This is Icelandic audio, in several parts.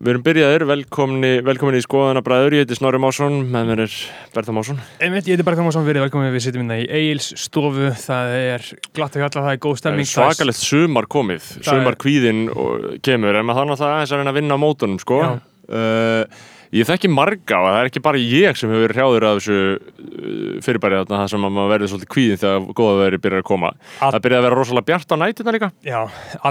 við erum byrjaðir, velkomni, velkomin í skoðana bræður, ég heiti Snorri Másson, með mér er Bertha Másson. Einmitt, ég heiti Bergþór Másson, verið velkomin við sittum hérna í Egil's stofu, það er glatt að kalla, það er góð Það stemning. er svakalegt sumar komið, Það er- sumar kvíðin kemur, en maður aðeins að reyna að vinna á mótunum, sko. Já. Uh, ég þekki marga og það er ekki bara ég sem hefur verið hrjáður af þessu uh, fyrirbæri þarna, það sem að maður verður svolítið kvíðin þegar góða veri byrjar að koma. All- Það byrjaði að vera rosalega bjart á nætina líka. Já,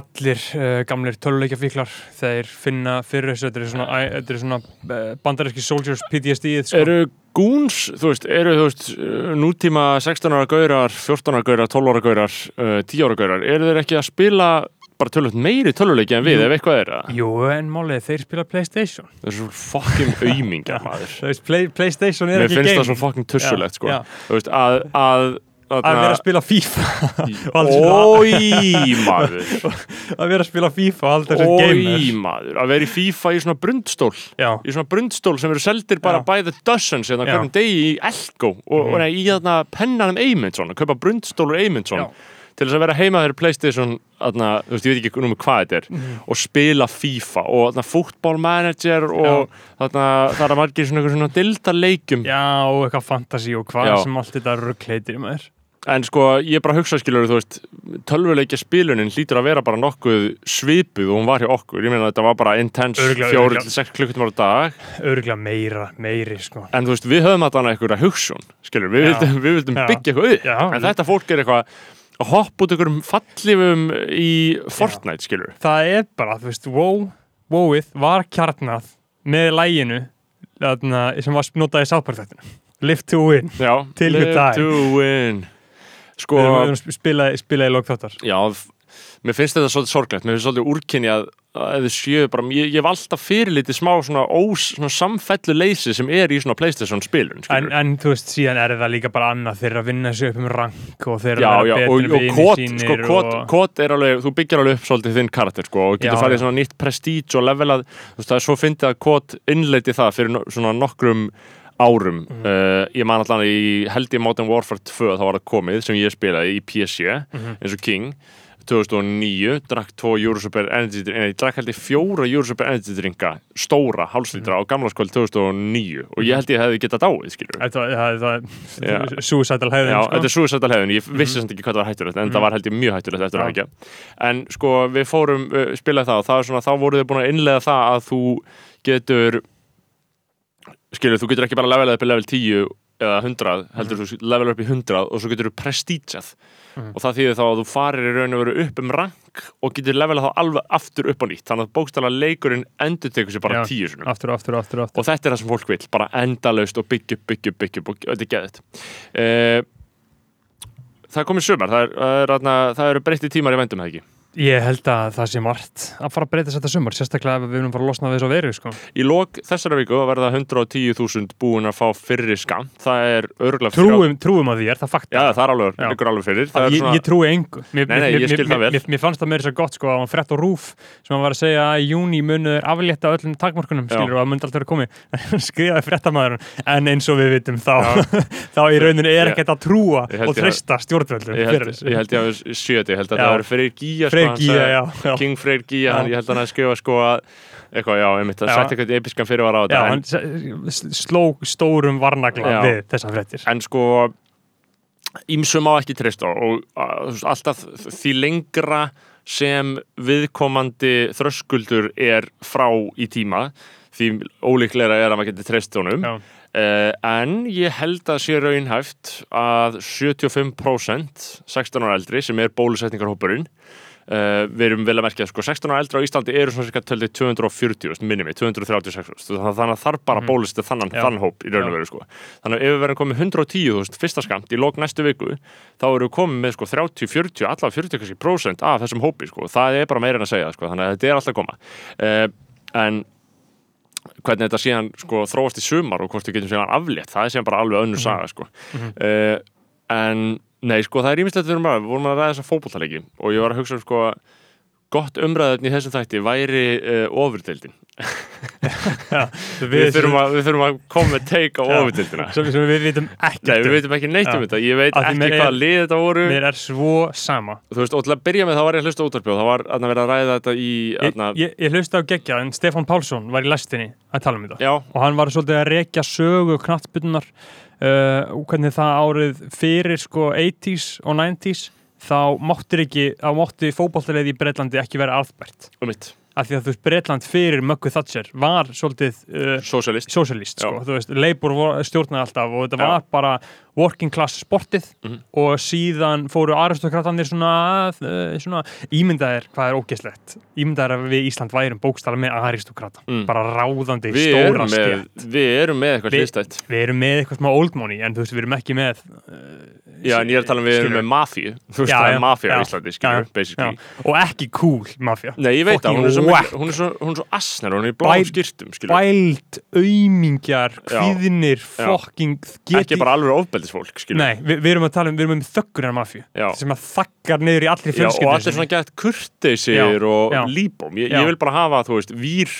allir uh, gamlir töluleikjafíklar, þeir finna fyrir þessu, þetta er svona, þetta er svona uh, bandaríski soldiers PTSD-ið, sko. Eru gúns, þú veist, eru þú veist, uh, nútíma 16 ára gaurar, 14 ára gaurar, 12 ára gaurar, uh, 10 ára gaurar, eru þeir ekki að spila bara tölvöld meiri töluleiki en við, ef eitthvað er það? Jú, en málið, þeir spila Playstation. Það er svo fucking auðmingja, maður. Þú veist, play, Playstation er Mér ekki finnst game. það svo fucking tussulegt, sko. Já, Þú veist, að, að, Að vera að spila FIFA og Ói, maður. að vera að spila FIFA og Ói, maður. Að vera í FIFA í svona brundstól. Já, Í svona brundstól sem eru seldir bara by the dozens eða Já. hverjum degi í Elko og, Mhm. og nei, í þarna pennanum Eymundsson, að kaupa brundstólur Eymundsson. Til þess að vera heima þegar Playstation aðna, þú veist, ég veit ekki númur hvað þetta er Mhm. og spila FIFA og þarna, football manager og þarna, það er að margir svona, svona dildarleikjum Já, og eitthvað fantasy og hvað Já. sem allt þetta ruggleitir í maður. en sko, ég bara hugsa skilur, þú veist tölvuleikja spilunin hlýtur að vera bara nokkuð svipuð og hún var hjá okkur. Ég meina þetta var bara intense fjóri til sex klukkutímar á dag. Örgulega meira, meiri, sko. en þú veist, við höfum þarna einhverja hugsun skilur, við vildum, við vildum byggja eitthvað upp. En þetta fólk er eitthvað að hoppa út einhverjum fallifum í Fortnite, skilur Það er bara, þú veist, WoW, WoWið var kjarnað með læginu sem var notað í sáparþættinu. Live to win. Já, live to win Sko, Við erum- við erum spilaði spila í lókþáttar. já f- Mér finnst þetta svolítið sorglegt Mér finnst svolítið úrkynni að, að þið séu bara Ég, ég hef alltaf fyrirlítið smá svona, ós, svona samfellu leysi sem er í svona Playstation spilun En, en þú veist, síðan er það líka bara annað þeir eru að vinna sig upp um rank og þeir eru Já, að vera og við kót, sínir sko, og... kót er alveg, þú byggjar alveg upp svolítið þinn karakter, sko, og getur Já, farið í já. svona nýtt prestige og levelað, þú veist, það er svo fyndið að kót innleiti það fyrir no, svona nokkrum árum, Mhm. uh, ég man allan í held ég Modern Warfare 2 þá var það komið sem ég spilaði í PC Mhm. eins og King 2009, drakk tvo Eurosuper Energy Drink, nei, drakk held ég fjóra Eurosuper Energy Drinka, stóra, hálslítra á gamlaskvöld 2009 og ég held ég hefði getað dáið, skilur Þetta það, Já. það suicidal hefðin, Já, sko. þetta er suicidal hefðin, ég vissi samt ekki hvað það var hættulegt en það var held ég mjög hættulegt eftir að ekki en sko við fórum, uh, spilaði það og það er svona, þá voruð þið búin að innlega það að þú getur skilur, þú getur ekki bara levelað upp í level 10 eða 100, heldur þú levelað upp í 100 og svo getur þú prestítsað Mhm. og það þýðir þá að þú farir í raun og veru upp um rank og getur levelað þá alveg aftur upp á nýtt þannig að bókstala leikurinn endur tekur sér bara Já. 10 sinum Aftur, aftur, aftur, aftur. og þetta er það sem fólk vil, bara endalaust og byggja byggja byggja og þetta er geðið uh, Það er komið sumar, það, er, það, er, eru breytti tímar í vendum, það ekki Ég held að það sé margt að fara að breyta þetta sumar, sérstaklega ef við viljum fara að losna við þessu veru, sko. Í lok þessara viku verða 110.000 búin að fá fyrri skam það er örgulega Trúum, trúum að því er það fakt. Já, það er alveg, liggur alveg fyrir það er Ég, ég trúi engu. Mér, Nei, nei, mér, ég skil mér, það vel. Mér, mér fannst það meira svo gott, sko, að hann frétt á rúf sem hann var að segja að í júni munuður aflétta öllum takmörkunum, Já. skilur, og það myndi alltaf vera komið. Skrifaði og Ég- að Ég og ég ég ég ég að ég að Já. Freyr Gíja já, já. King Freyr Gíja, hann, Já. ég held að hann að skrifa sko að eitthvað, já, einmitt, það Já. sætti eitthvað episkan fyrir var á Já, þetta hann en, s- sló stórum varnagla Já. við þessar fréttir. en sko ímsum má ekki treysta og að, þú veist, alltaf því lengra sem viðkomandi þröskuldur er frá í tíma því ólíklega er að maður geti treyst honum Já. uh, en ég held að sé raunhæft að 75% 16 ára eldri sem er bólusetningarhópurinn Uh, við erum vel að merkja, sko, 16 ára eldri á Íslandi eru svona cirka töldi 240, minni mig 236, þannig að þarf bara að bólusetja þannan, Mhm. Já. þann hóp í raun og veru sko. þannig að ef við verðum komið 110.000 fyrsta skamt í lók næstu viku þá erum við komið með sko 30, 40, allavega 40 kannski prósent af þessum hópi sko. það er bara meira en að segja, sko. þannig að þetta er alltaf að koma uh, en hvernig þetta síðan sko, þróast í sumar og hvort við getum síðan aflétt það er síðan bara alveg önnur saga sko. uh, en nei, sko, það er ímislegt við erum bara, við vorum að ræða þessa fótboltalegi og ég var að hugsa um sko gott umræðin í þessum þætti væri uh, ofurdeildin. Já, við, þurfum að, við þurfum að koma með take á Já. ofutildina sem, sem við vitum ekkert Nei, við um. veitum ekki neitt um þetta, ég veit því ekki hvaða lið þetta voru. mér er svo sama. Þú veist, og til að byrja með þá var ég að hlusta útvarpjóð þá var að vera að ræða þetta í ég, aðna, ég, ég hlusta á geggja en Stefán Pálsson var í lestinni að tala um þetta. Já, og hann var svolítið að rekja sögu knattbyrnunar og hvernig það árið fyrir sko 80s og 90s þá máttir ekki, þá mátti fótballtaleið í Breitlandi ekki vera aðbært um mitt, af því að þú veist Breitland fyrir Möggu Thatcher var svolítið uh, socialist socialist, sko, þú veist, Labour stjórnaði alltaf og þetta Já. var bara working class sportið Mhm. og síðan fóru aristokratanir svona, uh, svona ímyndaðir hvað er ógeðslegt, ímyndaðir að við Ísland værum bókstala með aristokrata Mm. bara ráðandi Við stóra stjætt við erum með eitthvað hlýstætt við erum með eitthvað smá old money en þú veist, við erum ekki með uh, Já, en ég er að tala um við erum með mafíu Þú veist, það er mafíu á Íslandi, já. og ekki cool mafja Nei, ég veit að Fucking hún er svo, mikil, hún er svo, er svo asnar hún er í bláum skýrtum, skilur bælt, auðmingjar, Já. kvíðinir fucking Ekki bara alveg ofbeldisfólk, skilur Nei, við, við erum að tala um, við erum um þöggunar mafju Já. sem að þakkar niður í allri Já, og fjölskyldu allir svona gett kurteisir og já. líbóm ég, Já. ég vil bara hafa, þú veist, vír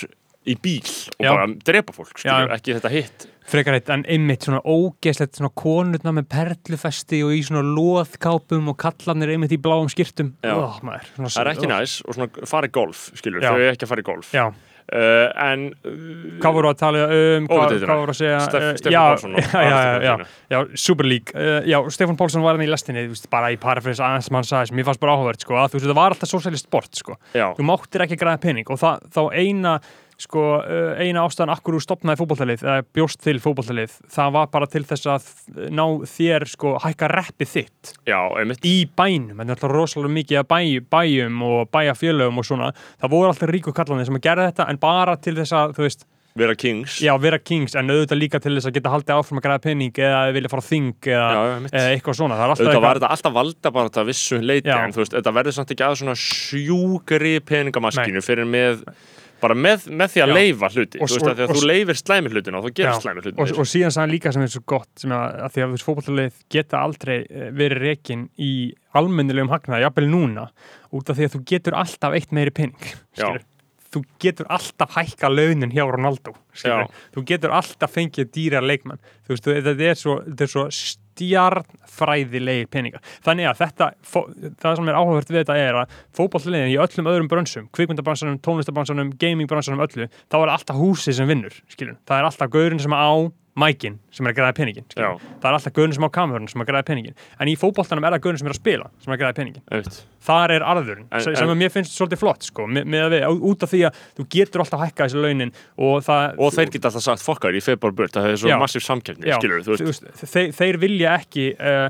í bíl og Já. bara drepa fólk, skilur, ekki þetta hitt. Frekar eitt en einmitt svona ógeðslegt svona konurna með perlufesti og í svona loðkápum og kallarnir einmitt í bláum skýrtum Já. oh, maður, svona, Það er ekki næs og svona fara í golf, skilur, þau er ekki að fara í golf. Já, uh, En uh, hvað voru að tala um? Hvað, voru að segja? Steff- eh, Stefán já, Pálsson já, já, já, já, uh, Já, Stefán Pálsson var hann í lestinni veist, bara í parafrins aðeins sem hann sagði sem ég fannst bara áhugavert sko, að þú veist, það var alltaf sósælist sport sko. Þú máttir ekki græða pening og það, þá eina sko, uh, eina ástæðan akkur úr stopnaði fótballtalið eða bjóst til fótballtalið það var bara til þess að ná þér sko hækka reppið þitt já, einmitt. í bænum, þetta er alltaf rosalega mikið bæ, bæjum og bæjafélögum og svona. Það voru alltaf ríku kallanir sem að gera þetta en bara til þess að, þú veist, Vera kings. Já, vera kings en auðvitað líka til þess að geta haldið áfram að græða pening eða vilja fara þing eða, Já, eitthvað svona. Auðvitað var eitthvað, þetta alltaf valda bara þetta vissu leiti Já. en þú veist, þetta verður samt ekki að svona sjúkri peningamaskinu fyrir með bara með, með því að leifa hluti Og þú veist svo- að því að og þú leifir slæmi hlutina og þú gerir Já. slæmi og, hlutina og síðan hann líka sem er svo gott sem að, að því að fótballtalið geta aldrei eh, verið rekin í almennilegum hagnaði, jafnvel núna út af því að þú getur alltaf eitt meiri pening skilur. þú getur alltaf hækka launin hjá Ronaldo þú getur alltaf fengið dýra leikmann. Þú veist, þetta er svo, þetta er svo stjarnfræðilegir peningar þannig að þetta, það sem er áhugavert við þetta er að fótballliðin í öllum öðrum brönsum kvikmyndabransanum, tónlistabransanum, gamingbransanum öllu, þá er alltaf húsið sem vinnur skilur. það er alltaf gaurinn sem á mækin sem er að græða peningin það er alltaf gaurinn sem á kamerun sem er að græða peningin en í fótballtanum er það gaurinn sem er að spila sem er að græða peningin þar er arðurinn, En- sem en- sem að mér finnst svolítið flott sko, að við, út af því að þú getur alltaf hækkað þessi launin og það og þeir geta alltaf sagt fokkar í februar burt. Það er svo Já. massíf veist. þeir, þeir vilja ekki uh,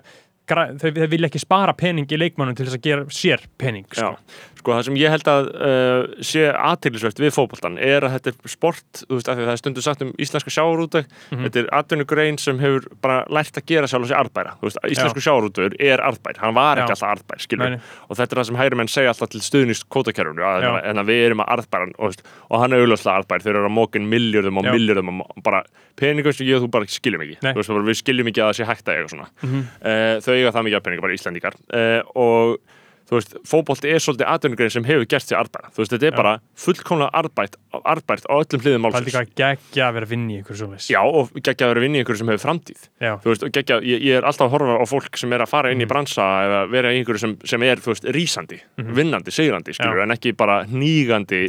þeir vilja ekki spara pening í leikmannum til þess að gera sér pening sko. Sko það sem ég held að uh, sé aðteglisvert við fótboltan er að þetta er sport, þú veist, af því að það er stundu sagt um íslenska sjávarúteg, Mhm. þetta er atvinnugrein sem hefur bara lært að gera sjálf og sér arðbæra, þú veist, íslensku sjávarútegur er arðbær, hann var ekki Já. alltaf arðbær, skilur Nei, og þetta er það sem hægri menn segja alltaf til stuðnist kótakerfunu, að, en að við erum að arðbæran og, og hann er auðvitað arðbær, þeir eru að mókin miljörðum og miljörðum og bara peningum sem ég og þú bara skiljum ekki, veist, bara, við skiljum ekki að það sé hægt að eiga svona. Mhm. uh, þau eiga það mikið af peninga, bara Íslandingar uh, og þú veist, fótbolti er svolítið atvinnugrein sem hefur gert sér arðbæra þú veist, þetta er Já. bara fullkomlega arðbært, arðbært á öllum hliðum það er málsins líka geggja að vera að vinna í ykkur svo Já, og geggja að vera að vinna í einhverju sem hefur framtíð Já. þú veist, og geggja, ég, ég er alltaf að horfa á fólk sem er að fara inn í Mhm. bransa eða vera í einhverju sem, sem er, þú veist, rísandi vinnandi, sigrandi, skilur, Já. en ekki bara hnígandi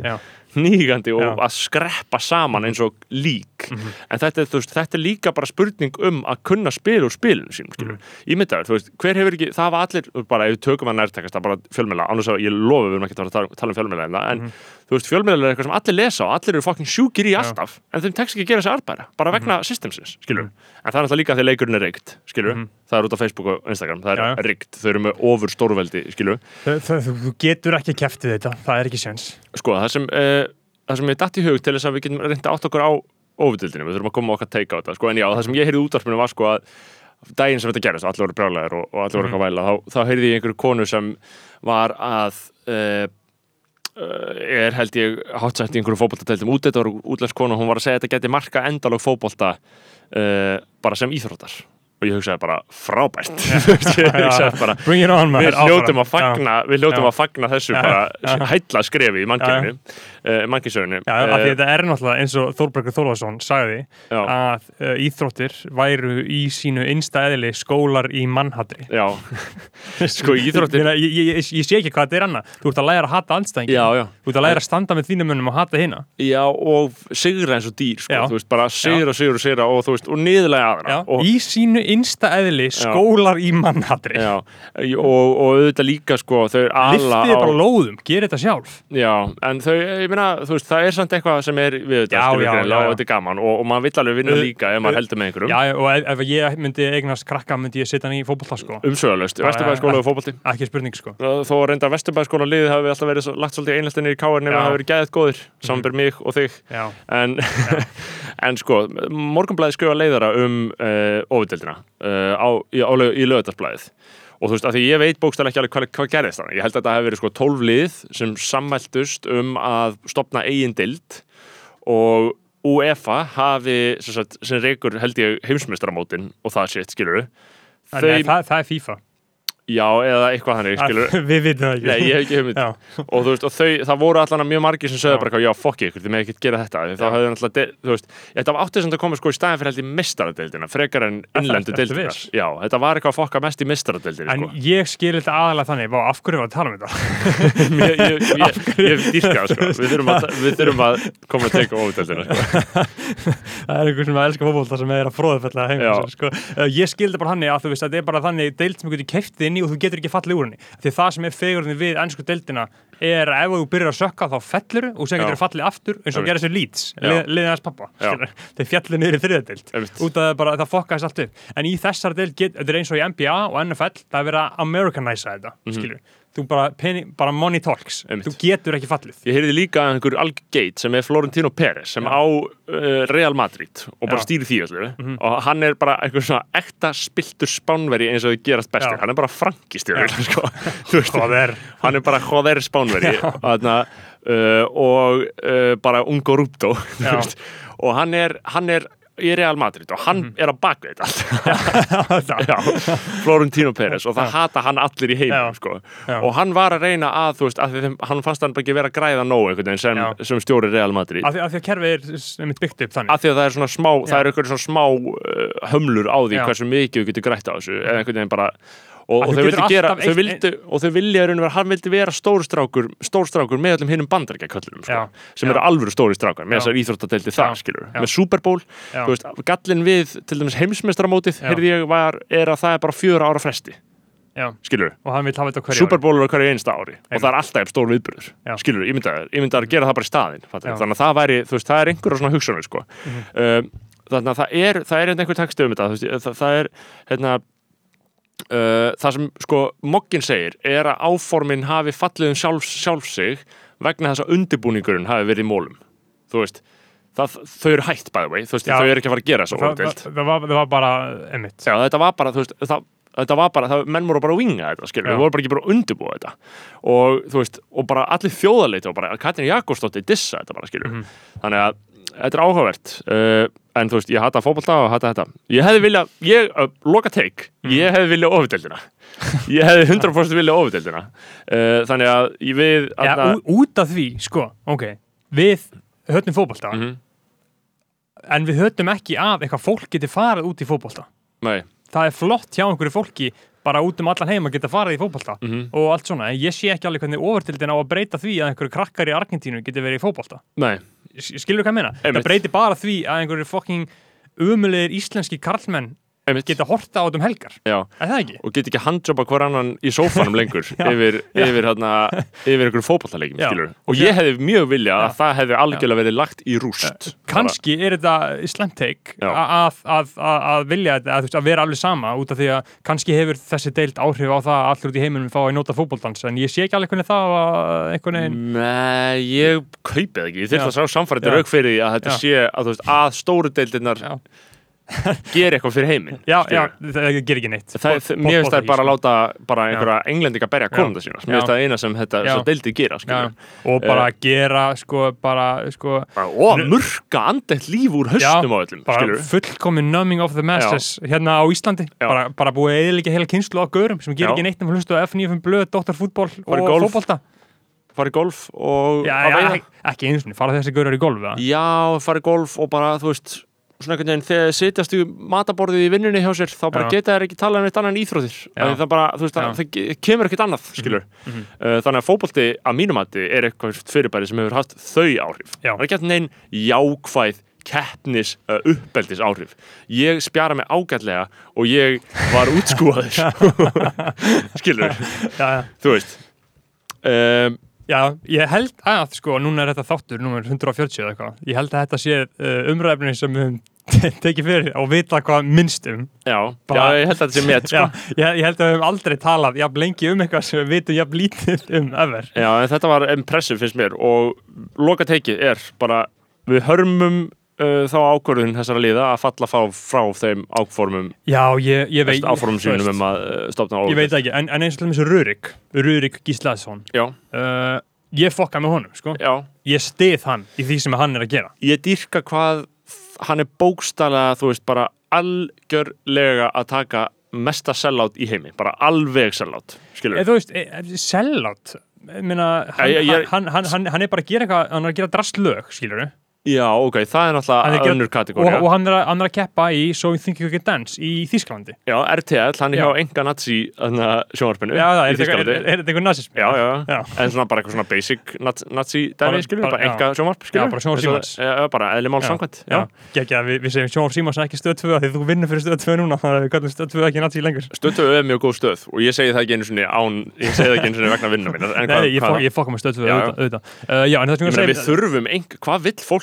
Já. hnígandi og Já. að skreppa saman eins og lík en þetta er, veist, þetta er líka bara spurning um að kunna spila úr spilinu skilur, mm. ímyndaður, þú veist, hver hefur ekki það var allir, bara ef við tökum að nærtekast það bara fjölmjöla, annars að ég lofi við erum ekki að tala- um fjölmjöla en, en þú veist, fjölmjöla er eitthvað sem allir lesa og allir eru fucking sjúkir í alltaf en þeim tekst ekki að gera þessi arbæra, bara vegna systemsins, skilur, en það er alltaf líka því leikurinn er reykt, skilur, það er út á Facebook og Instagram, það er Já, já. reykt, þau eru með ofur stórveldi, skilur, Það, það, þú, getur ekki keftið þetta, það er ekki séns. Sko, það sem uh, það sem ég datt í hug til þess að við getum reynda átt okkur á óvitildinu, við þurfum að koma okkar teika á þetta, sko, en já, það sem ég heyrði útvarpinu var sko að daginn sem þetta gerist, allir voru brjálæðir og, og allir voru eitthvað væla, þá, þá heyrði ég einhverju konu sem var að uh, er held ég hátsætt í einhverju fótboltadeildum. Út, þetta var útlæst konu og hún var að segja að þetta geti marka endalög fótbolta uh, bara sem íþróttar og ég hugsaði bara frábært bara Bring it on, við áfram. að fagna við hljótum Já. að fagna þessu Já, já. hætla skrefi í mannkyninu uh, mannkynnsögunni Já, af því þetta er náttúrulega eins og Þórbergur Þórðarsson sagði Já. að uh, íþróttir væru í sínu innsta eðli skólar í mannhatri. já, sko íþróttir Ég, ég, ég, ég sé ekki hvað þetta er annað. Þú ert að læra að hata andstæðingin. já, já, Þú ert að læra að standa með þínum munum og hata hina. já og sigra eins og dýr sko, Já. veist, bara sigra, sigra, sigra og og niðurlega aðra og, Í sínu innsta eðli skólar í mannhatri. já, og, og auðvitað líka sko, þau ala Liftið bara lóðum, ger þetta sjálf. Já, en þau, ég meina, þú veist, það er samt eitthvað sem er við þetta, Já, já, já, já. og þetta er gaman og, og maður vill alveg vinna líka ef maður heldur með einhverjum Já, og ef, ef ég myndi eignast krakka myndi ég setja hann í fótbolta sko. umsöðalöst, Bara- Vesturbæðaskóla og fótbolti Ekki spurning sko. þó að reynda Vesturbæðaskóla liðið hafi alltaf verið lagt svolítið einlættinni í káar nema Já. Mhm. það hafi verið gæðið góðir, samanber mig og þig Já, en, en sko morgunblæði skrifa leiðara um uh, ofudeldina uh, á, í, í lögadagsblæðið og þú veist, að því ég veit bókstæðlega ekki alveg hvað, hvað gerðist þannig, ég held að þetta hefði verið sko 12 lið sem sammæltust um að stopna eigin dild og UEFA hafi sem, sagt, sem reykur held ég heimsmeistaramótin og það sétt, skilur Þau... Nei, það, það er FIFA. Já, eða eitthvað þannig, skilur Við vitum það ekki. Nei, ég hef ekki hugmynd. Og þú veist, og þau, það voru allan mjög margir sem sögðu bara, já, fokki ykkur, þið með ekkert gera þetta. Þá hefði náttúrulega, de- þú veist, þetta var áttið sem það komið sko í staðin fyrir held í mistaradeildina frekar en það- innlendu viss? já, þetta var eitthvað að fokka mest í mistaradeildinu En sko. ég skil þetta aðalega þannig, vá, af hverju var að tala um þetta? ég, ég, ég, það, það í og þú getur ekki fallið úr henni. Því það sem er fegurinn við ennsku deildina er að ef þú byrjar að sökka þá fellur og Já. getur fallið aftur eins og gerir sér lýts liðið hans pappa þeir fjallir niður í þriðadeild út af það bara það fokkaðist allt upp. En í þessar deild, þetta er eins og í NBA og NFL það er verið að americanæsa þetta mm þú bara, penny, bara money talks. Einmitt. þú getur ekki fallið ég heyrði líka einhver algeit sem er Florentino Pérez sem Já. á uh, Real Madrid og bara Já. Stýri því allir og hann er bara einhver svona ekta spiltur spánveri eins og þau gerast bestir, Já. hann er bara frankistjóri sko. Hann er bara joder spánveri Þarna, uh, og uh, bara ungo rúptó og hann er, hann er í Real Madrid og hann Mhm. er að baka þetta Já, Florentino Pérez og það hata hann allir í heimum Já. sko. Já. og hann var að reyna að veist, að þeim, hann fannst hann bara ekki vera að græða nóg einhvern veginn sem, Já. sem stjóri Real Madrid af því, því að kerfið er einmitt byggt upp þannig af því að það er svona smá, Já. er svona smá uh, hömlur á því Já. hversu mikið við getum grætt á þessu eða einhvern veginn bara og, og þau vildi gera, þau vildu og þau vilja vera, hann vildi vera stórstrákur stórstrákur með öllum hinnum bandarækjaköllunum sko, sem eru alvöru stóri strákar með þessar íþróttadeildi það, skilur Já. með Super Bowl, veist, gallin við til dæmis ég var er að það er bara fjöra ára fresti, Já. skilur og hann vil hafa þetta á hverju ári. Er einsta ári og það er alltaf stór viðbyrður skilur, ég myndi að, ég myndi að gera það bara í Já. þannig að það væri, þú veist, það er einhverja svona hugsanir sko. um, þannig að það er það er einhver texti um þetta það, það er hérna uh, það sem sko Moggin segir er að áformin hafi fallið um sjálf, sjálf sig vegna þess að undirbúningurinn hafi verið í mólum þú veist Það, þau eru by the way, þú veist, Já. þau eru ekki að fara að gera þessu það, það, það, var, það var bara emitt Já, þetta var bara, þú veist, það, þetta var bara, það, menn voru bara að vinga þetta, skilur, við voru bara ekki bara að undirbúa þetta. Og, þú veist, og bara allir þjóðarleiti og bara, Katrin Jakobsdóttir dissa þetta bara, skilur, Mhm. þannig að þetta er áhugavert, uh, en þú veist, ég hata fótbolta og hata þetta, ég hefði vilja ég, uh, loka teik, Mhm. ég hefði vilja ofudeldina, ég hefði 100% vilja ofudeldina, uh, þannig að ég við, ja, ú, út af því, sko, ok við höfnum fótbolta Mhm. en við höfnum ekki að eitthvað fólk geti farið út í fótbolta. Nei, það er flott hjá einhverju fólki bara út um allan heim að geta farið í fótbolta Mhm. og allt svona, en ég sé ekki alveg hvernig overtildin á að breyta því að einhverju krakkar í Argentínu geti verið í fótbolta. Nei, skilur hvað ég meina? Einmitt. Það breytir bara því að einhverju fokking umulegir íslenski karlmenn geta horta á þetta um helgar. Og get ekki handjobba hver annan í sófanum lengur yfir, yfir, hérna, yfir Já. skilur og ég hefði mjög vilja að það hefði algjörlega verið lagt í rúst. Kanski er þetta slæmt teik Já. að, að, að, að vilja þetta, að, að vera alveg sama út af því að kannski hefur þessi deild áhrif á það að allir út í heiminum fá að nota fótboltans en ég sé ekki alveg hvernig það einhvern veginn Nei, ég kaupið ekki, ég þyrfti Já. að sá samfærið Já. rauk fyrir því að þetta sé að, stóru deildirnar Já. gera eitthvað fyrir heiminn já, já, það gerir ekki neitt. Það, Bot- mér finnst það bara að sko. láta bara einhverja englendinga berja konunda sína mér Já. finnst það eina sem þetta deildi gera og bara Eh. gera sko, bara, sko, og murka andett líf úr haustum á öllum bara fullkomin numbing of the masses hérna á Íslandi, bara, bara búið eðlika heila kynslu á görum sem gerir ekki neitt um að hlusta á F95 blöð, doktorfútból og golf. fótbolta. Fara í golf og já, já, ekki, eins og fara þessi görar í golf já, fara í golf og bara þú veist svona einhvern veginn þegar sitjast í mataborðið í vinnunni hjá sér þá bara Já. geta þær ekki talað um eitt annan íþróttir Já. það bara, veist, það, það kemur ekkert annað skilur, mhm. uh, þannig að fótbolti að mínumati er eitthvað fyrirbæri sem hefur haft þau áhrif Já. það er ekki hægt neinn jákvæð keppnis uh, uppeldis áhrif ég spjara mig ágætlega og ég var útskúaður skilur, já, já. þú veist um, Já, ég held að, sko, núna er þetta þáttur, núna er 140 eða eitthvað, ég held að þetta sé uh, umræfni sem við höfum tekið fyrir og vita hvað minnst um. já, Bara- já, ég held að þetta sé met sko. Ég, ég held að við höfum aldrei talað jafn lengi um eitthvað sem við vitum jafn lítið um ever. Já, en þetta var impressive finnst mér og loka teikið er bara við hörmum uh, þá ákvörðun þessara liða að falla frá, frá þeim áformum, Já, ég, ég veit, áformum sínum um að uh, stopna Ég veit ekki, en, en eins og til þessu Rurik, Rurik Gíslason, Já, uh, ég fokka með honum, sko. já, Ég stið hann í því sem hann er að gera. ég dýrka hvað hann er bókstælega, þú veist, bara algjörlega að taka mesta sellátt í heimi, bara alveg sellátt, skilur Eða þú veist, e, e, sellátt, meina, hann, hann, hann, hann, er bara að gera eitthvað, hann er að gera drastlög, skilur Já, ok, það er náttúrulega önnur og, kategóri og hann, er að, hann er að keppa í So You Think You Can Dance í Þísklandi Já, RTL, hann er Já. hjá enga nazi sjónvarpinu Já, það er þetta er eitthvað nazism? Já, já, Já. en svona bara eitthvað svona basic nazi dæmi, skilur, bara- bara enga sjónvarp, Já, bara sjónvarp Símans. Já, bara eðli mál samkvæmt Já, ekki við, við segjum Sjónvarp Símans ekki stöð 2 því þú vinnur fyrir stöð 2 núna þannig að við kallum stöð 2 ekki nazi lengur. Stötu er mjög góð stöð og ég segi það ekki einu sinni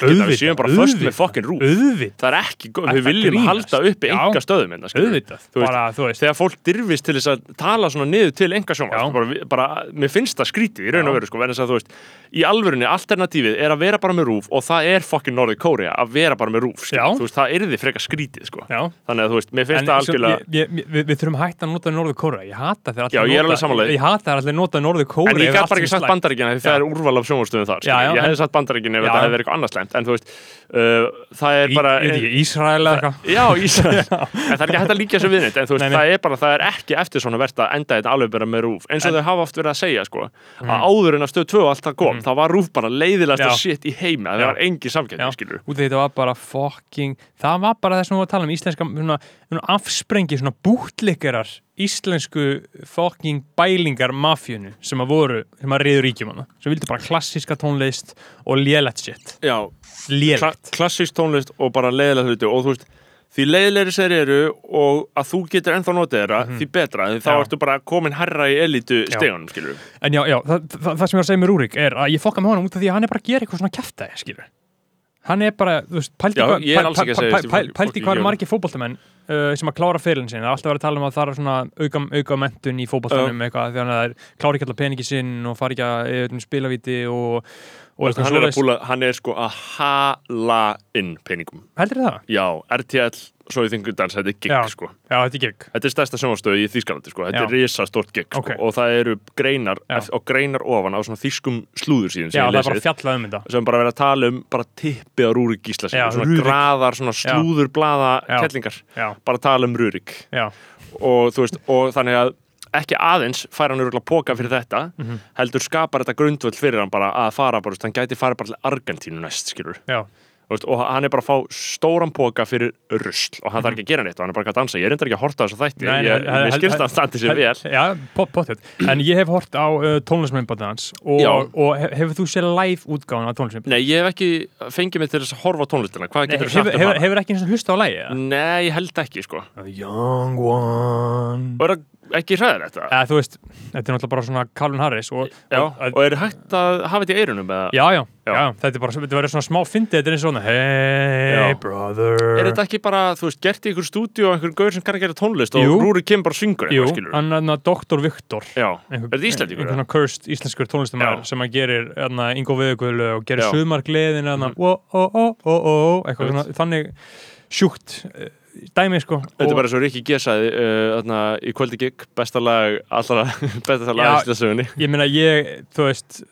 án, ég segi það ekki einu sinni vegna vinnu mín en Nei, ég, hvað, fokk, ég fokka með stöð 2 Já, já. auðvitað, en það við séum bara först með fokkin rúf Auðvitað, það er ekki, Það við viljum grínast. halda uppi enga stöðum hérna, skilur auðvitað. Þú veist, bara, þú veist. þegar fólk dirfist til þess að tala svona niður til enga Já. sjónvarp bara, bara, mér finnst það skrítið í raun og veru sko, þess að þú veist, í alvörunni alternatífið er að vera bara með rúf og það er fokkin Norður Kórea að vera bara með rúf þú veist, það er þið frekar skrítið sko. Þannig að þú veist, mér finnst það algjörlega ég, ég, við, við þurfum hægt að nota Norður Kóra Ég hata þegar allir nota- því. Norður Kóra En ég gæti bara ekki sagt bandaríkina því það er úrval af sjónvarstöðum þar Já, já. Ég hefði sagt bandaríkina ef þetta hefði verið eitthvað annað slæmt En þú veist, uh, það er bara Ísrael eða eitthvað. En það er ekki hægt það það Mm. Að áður en að stöð 2 og allt það kom þá var rúf bara að shit í Já. Það var engi samkjönd, Já. skilur út af því þetta var bara fucking það var bara þess að við varum að tala um íslenska svona, svona afsprengi, svona bútlikarar íslensku fucking bælingar mafjönu sem að voru sem að reyður ríkjum hana sem vildi bara klassíska tónlist og lélegt shit Já, kla lélegt klassísk tónlist og bara leiðilega hluti og þú veist því leiðilegri sér eru og að þú getur ennþá notið þeirra, því betra því þá. Já. ertu bara komin herra í elitu stegunum, skilur en já, já, það, það, það sem ég var að segja með Rúrik er að ég fokka með honum út af því að hann er bara að gera eitthvað svona kæftæði, skilur hann er bara, þú veist, pældi Já, hvað er margir fótboltamenn uh, sem að klára fyrirlin sin, það er alltaf verið að tala um að það er svona auka, auka mentun í fótboltanum eitthvað, því að það er klára ekki allar peningi sinn og fara ekki að eða, spilavíti og, og hann er, búla, hann er sko að hala inn peningum. Heldur það? Já, RTL, svo ég þingur dans, þetta er gig Já. sko. Já, þetta er gig Þetta er stærsta sjónvarstöðu í Þýskalandi sko, þetta Já. er risastórt gig sko. Ok. og það eru greinar og greinar ofan á svona þýskum slúður síðan Já, það er bara fjallað um þetta. sem bara verið að tala um bara tippi á Rúrik Gísla Já, svona Rúrik. graðar, svona slúður blaða Já, bara tala um Rúrik. Já, og þú veist, og þannig að ekki aðeins fær hann örgulega póka fyrir þetta Mhm. heldur skapar þetta grundvöld fyrir hann bara að fara bara, hann gæti farið bara til Argentínu næst, skilur veist, og hann er bara að fá stóran póka fyrir rusl og hann þarf ekki að gera neitt og hann er bara að dansa, ég er reyndar ekki að horta þessu þætti Nei, ég, hel- mér skilst að hann standi sér vel Já, pot, potið. En ég hef hort á uh, tónlistmyndbandið hans og, og hef, hefur þú séð live útgáðan á tónlistmyndbandið? Nei, ég hef ekki fengið mig til þess að horfa á tónlistina hvað getur þú Hefur, sagt um hana? hefur ekki eins og hlusta á lægi? eða? Nei, ég held ekki, sko Það ekki hræðir þetta? Eða, þú veist, þetta er náttúrulega bara svona Calvin Harris og, Já, og, og er hægt að hafa þetta í eirunum já, já, Já. já, þetta er bara, þetta verður svona smá fyndið, þetta er eins og svona Hey Já. brother Er þetta ekki bara, þú veist, gert í ykkur stúdíu og einhver gaur sem kann að gera tónlist og. Rúri kemur bara syngur Jú, hann er þarna Dr. Viktor Já, einhver, er þetta Íslendingur? einhvern svona cursed íslenskur tónlistamæður sem að gerir hérna, Ingo Viðugölu og gerir Já. Mhm. sumargleðin hérna, ó, ó, dæmi sko. Þetta er bara svo Rikki G sagði uh, í kvöldi gig, besta lag allra, besta lag í Íslandsögunni ég meina ég, þú veist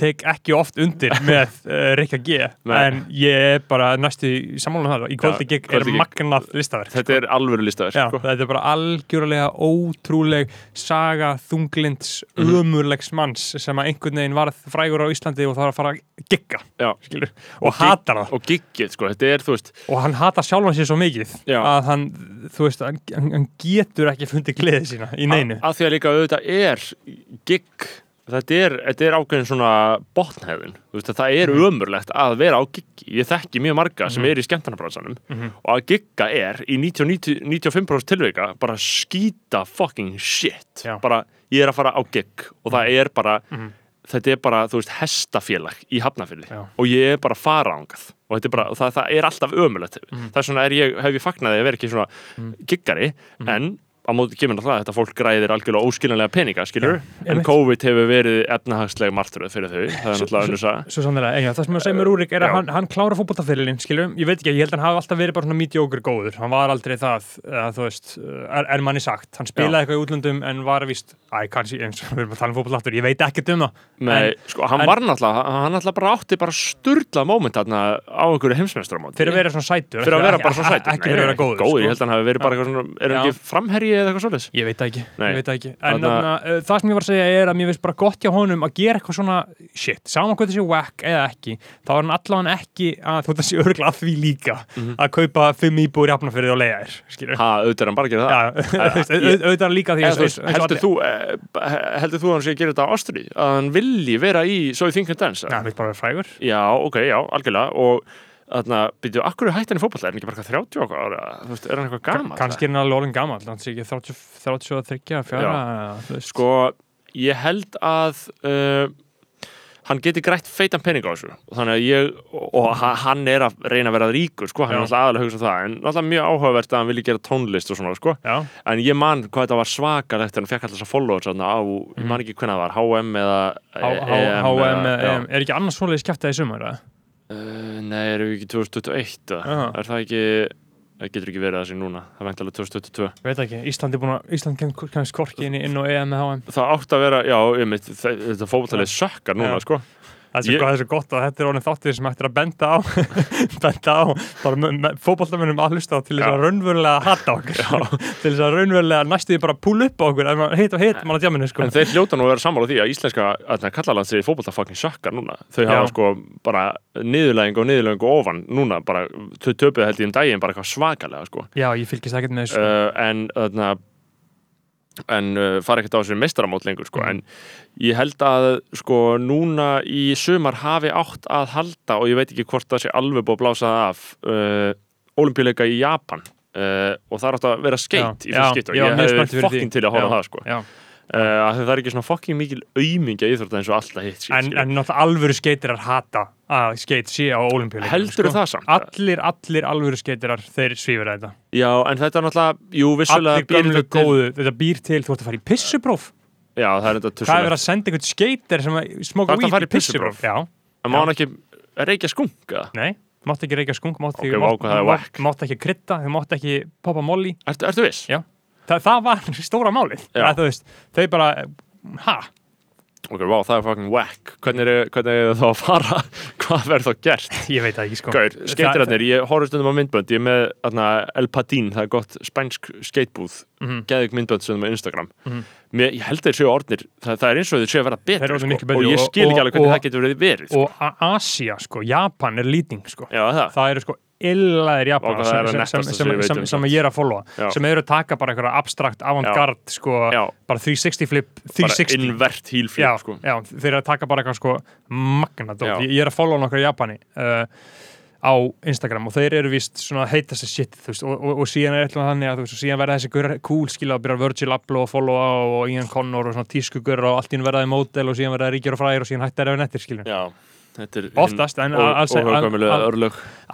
tek ekki oft undir með uh, Rikka G, Nei. en ég er bara næstu í sammálanum það, í kvöldi gig er magnað listaverk Þetta er alvöru listaverk Já, sko. þetta er bara algjörlega ótrúleg saga þunglinds Mhm. ömurlegs manns sem að einhvern veginn varð frægur á Íslandi og það var að fara að gigga Og og, hatar það Og giggið, sko, þetta er, þú veist og hann hatar sjálfan sér svo mikið Já. að hann, þú veist, hann, hann getur ekki fundið gleði sína í neinu að því að líka auðvitað er gig þetta er, þetta er ákveðin svona botnhefin, þú veist að það er Mhm. ömurlegt að vera á giggi, ég þekki mjög marga sem Mhm. er í skemmtarnabransanum Mhm. og að gigga er í 90, 90, 95% tilveika bara skýta fucking shit Já. bara ég er að fara á gig og það er bara Mhm. þetta er bara, þú veist, hestafélag í Hafnafyrði Já. og ég er bara farangað og þetta er bara, það, það er alltaf ömulegt Mhm. það er svona, er ég, hef ég fagnaði að vera ekki svona Mhm. giggari, en á móti kemur náttúrulega að þetta fólk græðir algjörlega óskiljanlega peninga, skilur, Já, en. COVID hefur verið efnahagsleg martröð fyrir þau, það er náttúrulega önnur að Svo sannlega, eiga, það sem ég að segja með Rúrik er að Já. hann, hann klára fótboltaferilinn, skilur ég veit ekki, ég held að hann hafi alltaf verið bara svona mediocre góður. Hann var aldrei það, eða, þú veist er, er manni sagt, hann spilaði eitthvað í útlöndum en var vist, æ, kannski eins og við erum að tala um fótboltaftur, ég veit ekkert um það. Nei, En- sko, eða eitthvað svoleiðis? Ég veit það ekki, Nei. ég veit það ekki En Þarna- uh, það sem ég var að segja er að mér finnst bara gott hjá honum að gera eitthvað svona shit, saman hvað þessi whack eða ekki þá er hann allavega ekki að þú þessi örgla að því líka Mhm. að kaupa fimm íbúir jafnafyrir og leiða þér skilur Ha, auðvitað hann bara gera það. Auðvitað er hann líka því heldur þú, hann sé að gera þetta á ástri? Að hann vilji vera í So You Think and Dance? Já, ok, já, algjörlega og þarna, byrju, akkur er hættan í fótball er hann ekki bara eitthvað 30 okkar ára, þú veist, er hann eitthvað gaman? kannski er hann alveg orðin gammal hann sé ekki 30, 33, 4 þú veist. Sko, ég held að uh, hann geti grætt feitan pening á þessu þannig að ég, og, og ha- hann er að reyna að vera ríkur, sko, hann er Já. alltaf aðalega að hugsa um það, en alltaf mjög áhugavert að hann vilji gera tónlist og svona, sko Já, en ég man hvað þetta var svakalegt þegar hann fekk alltaf þess að followers á, ég Mhm. man ekki hvernig það var, HM eða HM eða-. EM. er ekki annars Uh, nei, erum við ekki 2021 eða? Já. er það ekki það getur ekki verið þessi núna, það veit alveg 2022 Ég veit ekki, Ísland er búin að Ísland kemur skorki inn, inn á EM með HM það átti að vera, já, þe- þetta fótballtalið sökkar núna, Já. sko Það er svo, gott að þetta er orðin þáttir sem ættir að benda á benda á bara fótballtamennum að hlusta á til þess að raunverulega hata okkur til þess að raunverulega næstu því bara púl upp á okkur heit og heit mann að djáminu sko. En þeir hljóta nú að vera sammála því að íslenska kallalandsið í fótbolta fucking sökkar núna. Þau hafa sko bara niðurlæðing og niðurlæðing og ofan núna bara, þau töpuð held ég um daginn bara eitthvað svakalega sko. Já, ég fylgist ekkert með þessu Uh, en uh, fara ekkert á þessu meistaramót lengur sko. Mm. en ég held að sko núna í sumar hafi átt að halda og ég veit ekki hvort það sé alveg búið að blása það af uh, olimpíuleika í Japan uh, og það er átt að vera skeitt í þessu skipt og ég fyrir fokkin til að Já. það sko Já. Uh, að það er ekki svona fokkin mikil aumingja íþrótta eins og alltaf hitt En, en náttúrulega alvöru skeitirar hata að skeit sé á olimpíuleikum heldur það samt? Allir, allir alvöru skeitirar þeir svífur að þetta Já, en þetta er náttúrulega, jú, vissulega Allir býr til- góðu, þetta býr til þú ert að fara í pissupróf Já, það er þetta Hvað er verið að senda einhvern skeitir sem smóka fara í pissupróf? Já, En má ekki reykja skunk eða? nei, mátt ekki reykja skunk mátt Ok, ekki, það mátt, whack. mátt ekki krydda, þau mátt ekki poppa molli Ertu, ertu viss? Já. Þa, það var stóra málið. Þau bara, ha? Ok, vá, það er fucking whack. Hvernig er, er það að fara? Hvað verður þá gert? ég veit það ekki sko. Skeitirarnir, ég horfði stundum á myndbönd. Ég er með atna, El Padín, það er gott spænsk skeitbúð Mhm. Geðug myndbönd er með Instagram. Mhm. Mér, Ég held þeir séu orðnir það, það er eins og þeir séu að vera miklu sko, Og ég skil ekki alveg hvernig og- það getur verið verið sko. og Asia sko, Japan er lýting sko. Já, það? Það eru sko illaðir Japanar það sem, að sem, sem, sem sem, ég er að followa. Já. sem eru að taka bara einhverja abstrakt avantgard sko, bara 360 flip bara 360 invert heel flip sko. þeir eru að taka bara eitthvað sko magna dót, Já. ég, ég er að followa nokkar í Japani uh, á Instagram og þeir eru vist svona heita þessi shit veist, og, og, og síðan er eitthvað þannig að veist, síðan verða þessi cool skilja að byrja Virgil Abloh og followa og Ian Connor og tískugur og allt í einu verðaði mótel og síðan verðaði ríkjur og frægir og síðan hætti þeir ef nettir skilja Já, þetta er Oftast, en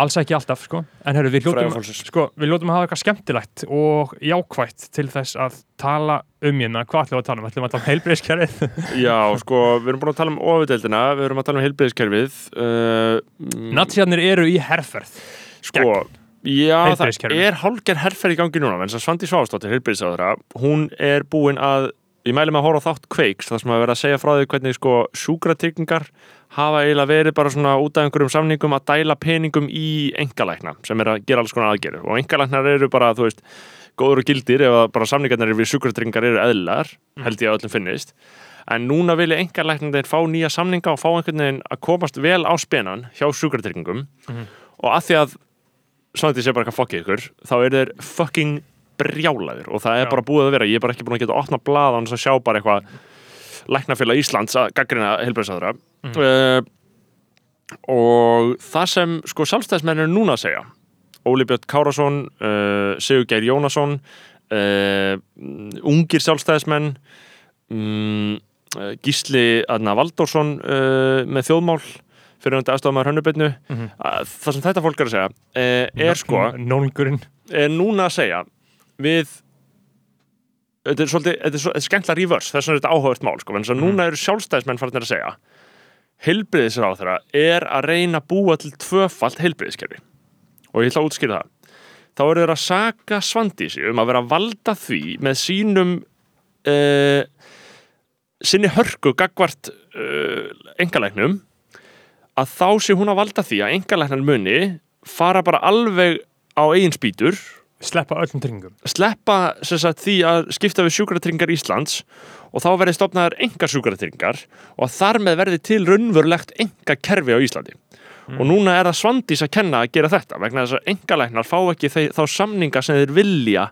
alls- ekki alltaf sko. En herru, við fólksins. sko, við hljótum að hafa eitthvað skemmtilegt og jákvætt til þess að tala um hérna, hvað ætlum við að tala um? ætlum við að tala um heilbreyðskerfið Já, sko, við erum búin að tala um ofadeildina við erum að tala um heilbriðiskerfið uh, Natsjarnir eru í herferð. Sko, Já, það er hálger herferð í gangi núna, en þess að Svandi Svávastóttir, heilbyrðisáðura, hún er búin að, ég mæli með að horfa á þátt kveiks, það sem að vera að segja frá því hvernig sko sjúkratryggingar hafa eiginlega verið bara svona út af einhverjum samningum að dæla peningum í engalækna sem er að gera alls konar aðgerður og engalæknar eru bara, þú veist, góður og gildir ef að bara samningarnir við sjúkratryggingar eru eðlar, held ég að öllum finnist. En núna vilja engalæknir fá nýja samninga og fá einhvern veginn að komast vel á spenan hjá sjúkratryggingum. Og að því að Svandi sé bara eitthvað fokkið ykkur þá er þeir fucking brjálæðir og það er Já. bara búið að vera, ég er bara ekki búin að geta að opna blaðan og sjá bara eitthvað læknafélag Íslands að gaggrina heilbreyðsadra uh, og það sem sko sjálfstæðismenn er núna segja Óli Björn Kárasson uh, Sigur Geir Jónasson uh, ungir sjálfstæðismenn um, Gísli Adna Valdórsson með þjóðmál fyrir hundi aðstofamæður hönnubitnu Mhm. það sem þetta fólk er að segja er sko Nólgurinn. er núna að segja við þetta er svolítið, þetta er, er skemmtilega reverse þess er þetta áhugavert mál sko, en þess að núna eru sjálfstæðismenn farnir að segja heilbriðisráð er að reyna að búa til tvöfalt heilbriðiskerfi og ég ætla að útskýra það. Þá eru þeir að saka Svandísi um að vera að valda því með sínum uh, sinni hörku gagvart uh, engalæknum að þá sé hún að valda því að engalæknar muni fara bara alveg á eigin spýtur Sleppa öllum tryggingum sleppa sagt, því að skipta við sjúkratryggingar Íslands og þá verði stopnaðar engar sjúkratryggingar og þar með verði til raunverulegt enga kerfi á Íslandi og núna er það svandís að kenna að gera þetta vegna þess að engalæknar fá ekki þeir, þá samninga sem þeir vilja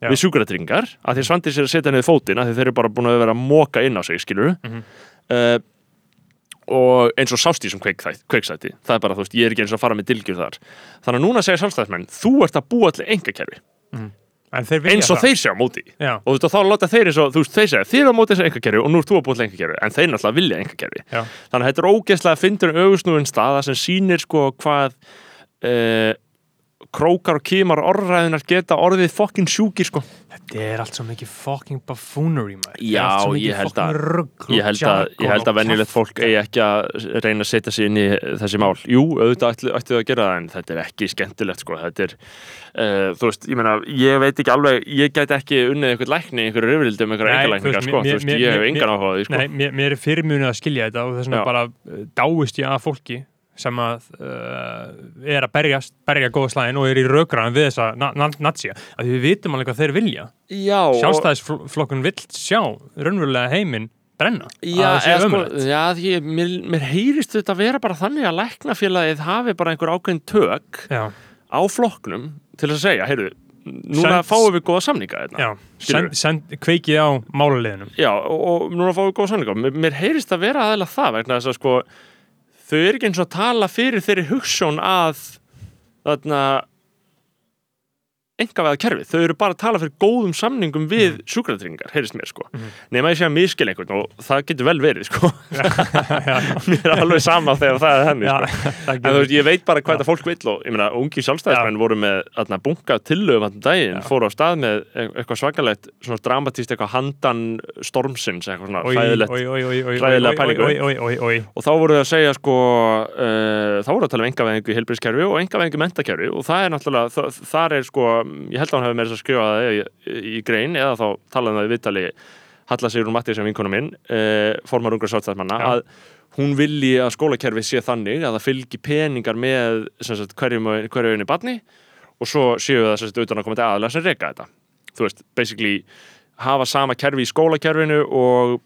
Já. við sjúkratryggingar að því svandís er að setja niður fótinn að því þeir eru bara búin að vera að móka inn á sig skilur Mhm. uh, og eins og sást í sem kveiksæti það er bara, þú veist, ég er ekki eins og að fara með dilgjur þar. Þannig að núna segja sjálfstæðismenn þú ert að búa til enga kerfi vilja eins og það. þeir sjá á móti. Já, og þú veist, þá láta þeir eins og, þú veist, þeir segja er á móti þessu einkakerfi og nú ert þú að búa til einkakerfi. En þeir náttúrulega vilja einkakerfi. Já. Þannig að þetta er ógeðslega að fyndur um augusnúin staða sem sýnir sko hvað uh, krókar og kímar orðræðunar geta orðið fokkin sjúkir sko. Þetta er allt svo mikið fucking buffoonery maður. Já, ég held að- ég held að, ég held að venjulegt fólk eigi ekki að reyna að setja sig inn í þessi mál. Jú, auðvitað ættu ættu þau að gera það en þetta er ekki skemmtilegt sko. Þetta er, uh, þú veist, ég meina ég veit ekki alveg, ég gæti ekki unnið eitthvað lækni, einhverju rifrildi um einhverja þú sko, þú veist, mér- ég hef engan áhuga sko Nei, mér, mér er fyrirmunið að skilja þetta og þess sem að uh, er að berjast, berja góða slæðin og er í rökrann við þessa na na natsja að við vitum alveg hvað þeir vilja. Sjálfstæðisflokkun vill sjá raunverulega heiminn brenna. Já, sko, já því, mér, mér heyrist þetta að vera bara þannig að læknafélagið hafi bara einhver ákveðin tök já, á flokknum til að segja, heyrðu, núna Send- fáum við góða samninga hérna. já, send, send, kveikið á máluleginum Já, og, og núna fáum við góða samninga. Mér, mér heyrist að vera aðeins það vegna þess að sko, þau eru ekki eins og að tala fyrir þeirri hugssjón að þarna enga veða kerfið, þau eru bara að tala fyrir góðum samningum við mm. sjúkratryggingar, heyrist mér sko Mhm. nema ég sé að miskil einhvern og það getur vel verið sko mér er alveg sama þegar það er henni sko. það en þú veist, ég veit bara hvað þetta fólk vill og ég meina, ungi sjálfstæðismenn voru með þarna, bunga tillögum hann daginn, Já. fóru á stað með e- eitthvað svakalegt, svona dramatíst eitthvað handan stormsins, eitthvað svona oj, pælingu. og þá voru þau að segja sko uh, þá voru að tala um engaveðingu í ég held að hann hefði meira að skrifa það í, í grein eða þá talaði það í viðtali Halla Sigrun Matti sem vinkona minn uh, formar ungra sáttstæðmanna Já. að hún vilji að skólakerfi sé þannig að það fylgi peningar með sagt, hverju einu barni og svo séu það sagt utan að koma til aðlega sem reyka þetta. Þú veist, basically hafa sama kerfi í skólakerfinu og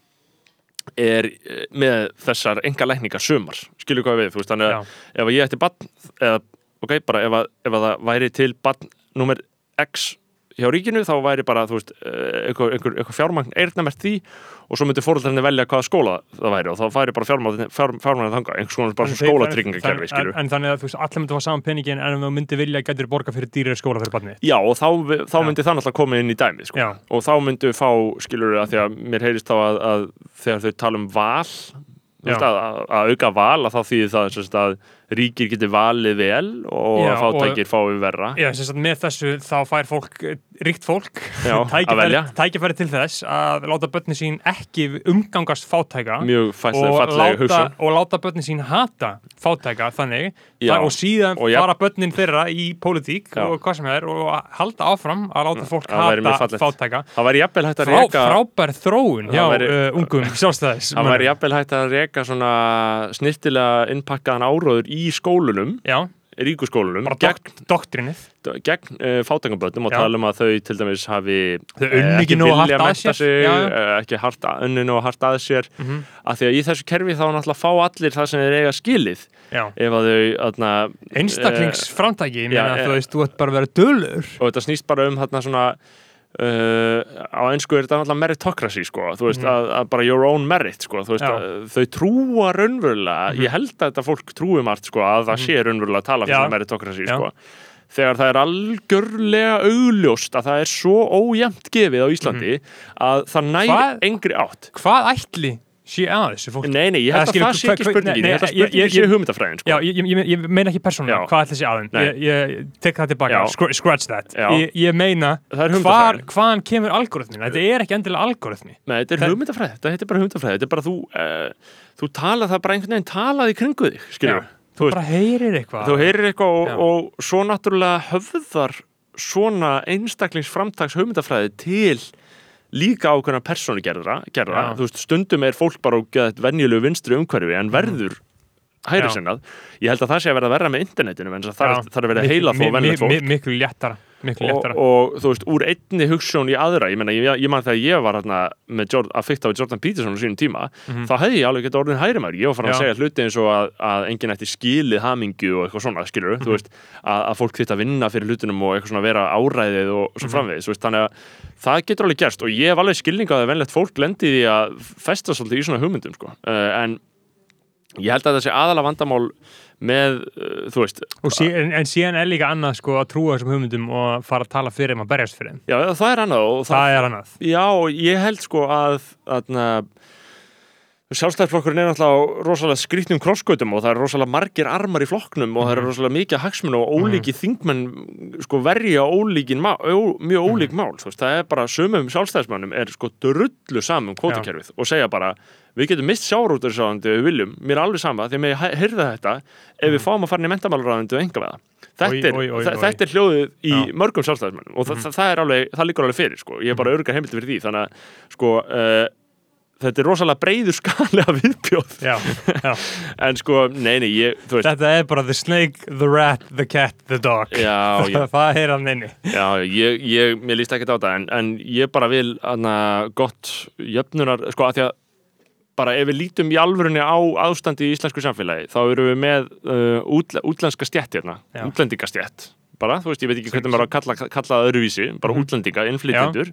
er eh, með þessar enga lækningar sumar, skilur hvað við, þú veist þannig að ef ég ætti barn eða, ok, bara ef að, ef að það væri til barn nummer X hjá ríkinu, þá væri bara, þú veist eh, einhver, einhver, einhver fjármagn eyrnamert því og svo myndi fóröldarinn velja hvaða skóla það væri og þá væri bara fjármagn, fjár, fjármagn þanga, einhvers konar bara skólatryggingakerfi, skilur en, en þannig að þú veist, allir myndi að fá saman peningin en ef þú myndi vilja gætur borga fyrir dýrir skóla fyrir barnið Já, og þá, þá Já. myndi það náttúrulega koma inn í dæmi sko. Já. og þá myndu fá, skilur að því að mér heyrist þá að, að þegar þau tala um val að, að, að auka val að þá þýðir það að ríkir getur valið vel og Já, fátækir fái verra. Já, sem sagt með þessu þá fær fólk, eh, ríkt fólk, tækifæri, til þess að láta börnin sín ekki umgangast fátæka mjög fæslega og fallega hugsa og láta börnin sín hata fátæka þannig. Já. það, og síðan Og fara börnin þeirra í pólitík Já. og hvað sem er og halda áfram að láta fólk væri mjög hata fátæka. Það væri jafnvel hægt að reka frábær þróun hjá væri- uh, ungum sjálfstæðis það væri jafnvel hægt að reka svona snirtilega innpakkaðan áróður í skólunum Já, ríku skólunum bara gegn, dok doktrinið gegn uh, fátækamböndum og Já. tala um að þau til dæmis hafi Þau eh, ekki hart að sér. sig, Já, já. eh, ekki hart, unnu nógu hart að sér Mhm. af því að í þessu kerfi þá náttúrulega fá allir það sem þeir eiga skilið ef að þau Einstaklingsframtæki, ég Já, meina eh, þú veist, þú ert bara að vera dölur og þetta snýst bara um þarna svona uh, á einsku er þetta náttúrulega meritocracy sko, þú veist, Mhm. að, að bara your own merit sko, þú veist, að, þau trúa raunverulega, Mhm. ég held að þetta fólk trúi margt sko, að það sé raunverulega að tala fyrir Já. sko þegar það er algjörlega augljóst að það er svo ójæmt gefið á Íslandi að það nær Mhm. Hvað- engri átt Hvað ætli sé að þessu fólki? Nei, nei, ég held að það sé ekki spurningin, ég held að spurningin sé hugmyndafræðin sko. Já, ég, ég, ég meina ekki persónulega, hvað sé aðeim Nei. ég, ég tek það tilbaka, scratch that. Ég, ég meina, er hvaðan kemur algoritmin þetta er ekki endilega algoritmi. Nei, þetta er hugmyndafræði, þetta heitir bara hugmyndafræði. Þetta er bara þú, uh, þú tala það bara einhvern veginn talaði í kringu þig, skilur Já. þú bara heyrir eitthvað. Þú heyrir eitthvað og, svo náttúrulega höfðar svona einstaklingsframtaks hugmyndafræði til líka ákveðna persónu gerða, gerða. Þú veist, stundum er fólk bara geða venjulegu vinstri umhverfi en verður hæri Já. sinnað. Ég held að það sé að verða verra með internetinu en það er, að vera heila þó venjulegt fólk. mi- miklu léttara og, og þú veist, úr einni hugssjón í aðra ég, meina, ég, ég man þegar ég var hérna með Jord, að fykta á Jordan Peterson á sínum tíma Mhm. þá hefði ég alveg getað orðin hægri maður ég var farin að segja hluti eins og að, að enginn ætti skilið hamingju og eitthvað svona skilur Mhm. þú veist, að, að fólk þitt að vinna fyrir hlutunum og eitthvað svona vera áræðið og Mhm. svo framvegis, þú veist, þannig að það getur alveg gerst og ég hef alveg skilning á að venlegt fólk lendi í því að festa svolítið í svona hugmyndum sko. uh, en að það með, uh, þú veist sí, en, en síðan er líka annað sko að trúa þessum hugmyndum og fara að tala fyrir þeim að berjast fyrir þeim. Já, það er annað og það, er annað. Já, ég held sko að, að sjálfstæðsflokkurinn er náttúrulega rosalega skrýtnum krossgötum og það er rosalega margir armar í flokknum og það er Mhm. rosalega mikið hagsmun og ólíki þingmenn sko verja ólíkin mjög Mhm. ólík mál. Þú veist, það er bara sumum sjálfstæðsmannum er sko drullu saman kvótakerfið og segja bara við getum mist sjáróturisáðandi ef við viljum, mér er alveg sama að mér heyrða þetta ef við fáum að fara inn í mentamálaráðandi og enga veða Þetta er, þetta er hljóðið í Já. Mhm. mörgum sjálfstæðismennum og það, það, er alveg, það líkur alveg fyrir sko. ég er bara örgar heimildi fyrir því þannig að sko, uh, þetta er rosalega breiður skali af viðbjóð. Já, já. en sko, nei, nei, ég, þetta er bara the snake, the rat, the cat, the dog. Já, það er hann inni. Ég, ég mér líst ekki á þetta en, en ég bara vil hana, gott jöfnunar, sko, að því að bara ef við lítum í alvörunni á ástandi í íslensku samfélagi, þá erum við með uh, útl útlenska stjætt hérna Já. útlendingastjætt bara, þú veist, ég veit ekki hvernig maður kalla, kalla öðruvísi, bara Mhm. útlendinga, innflytjendur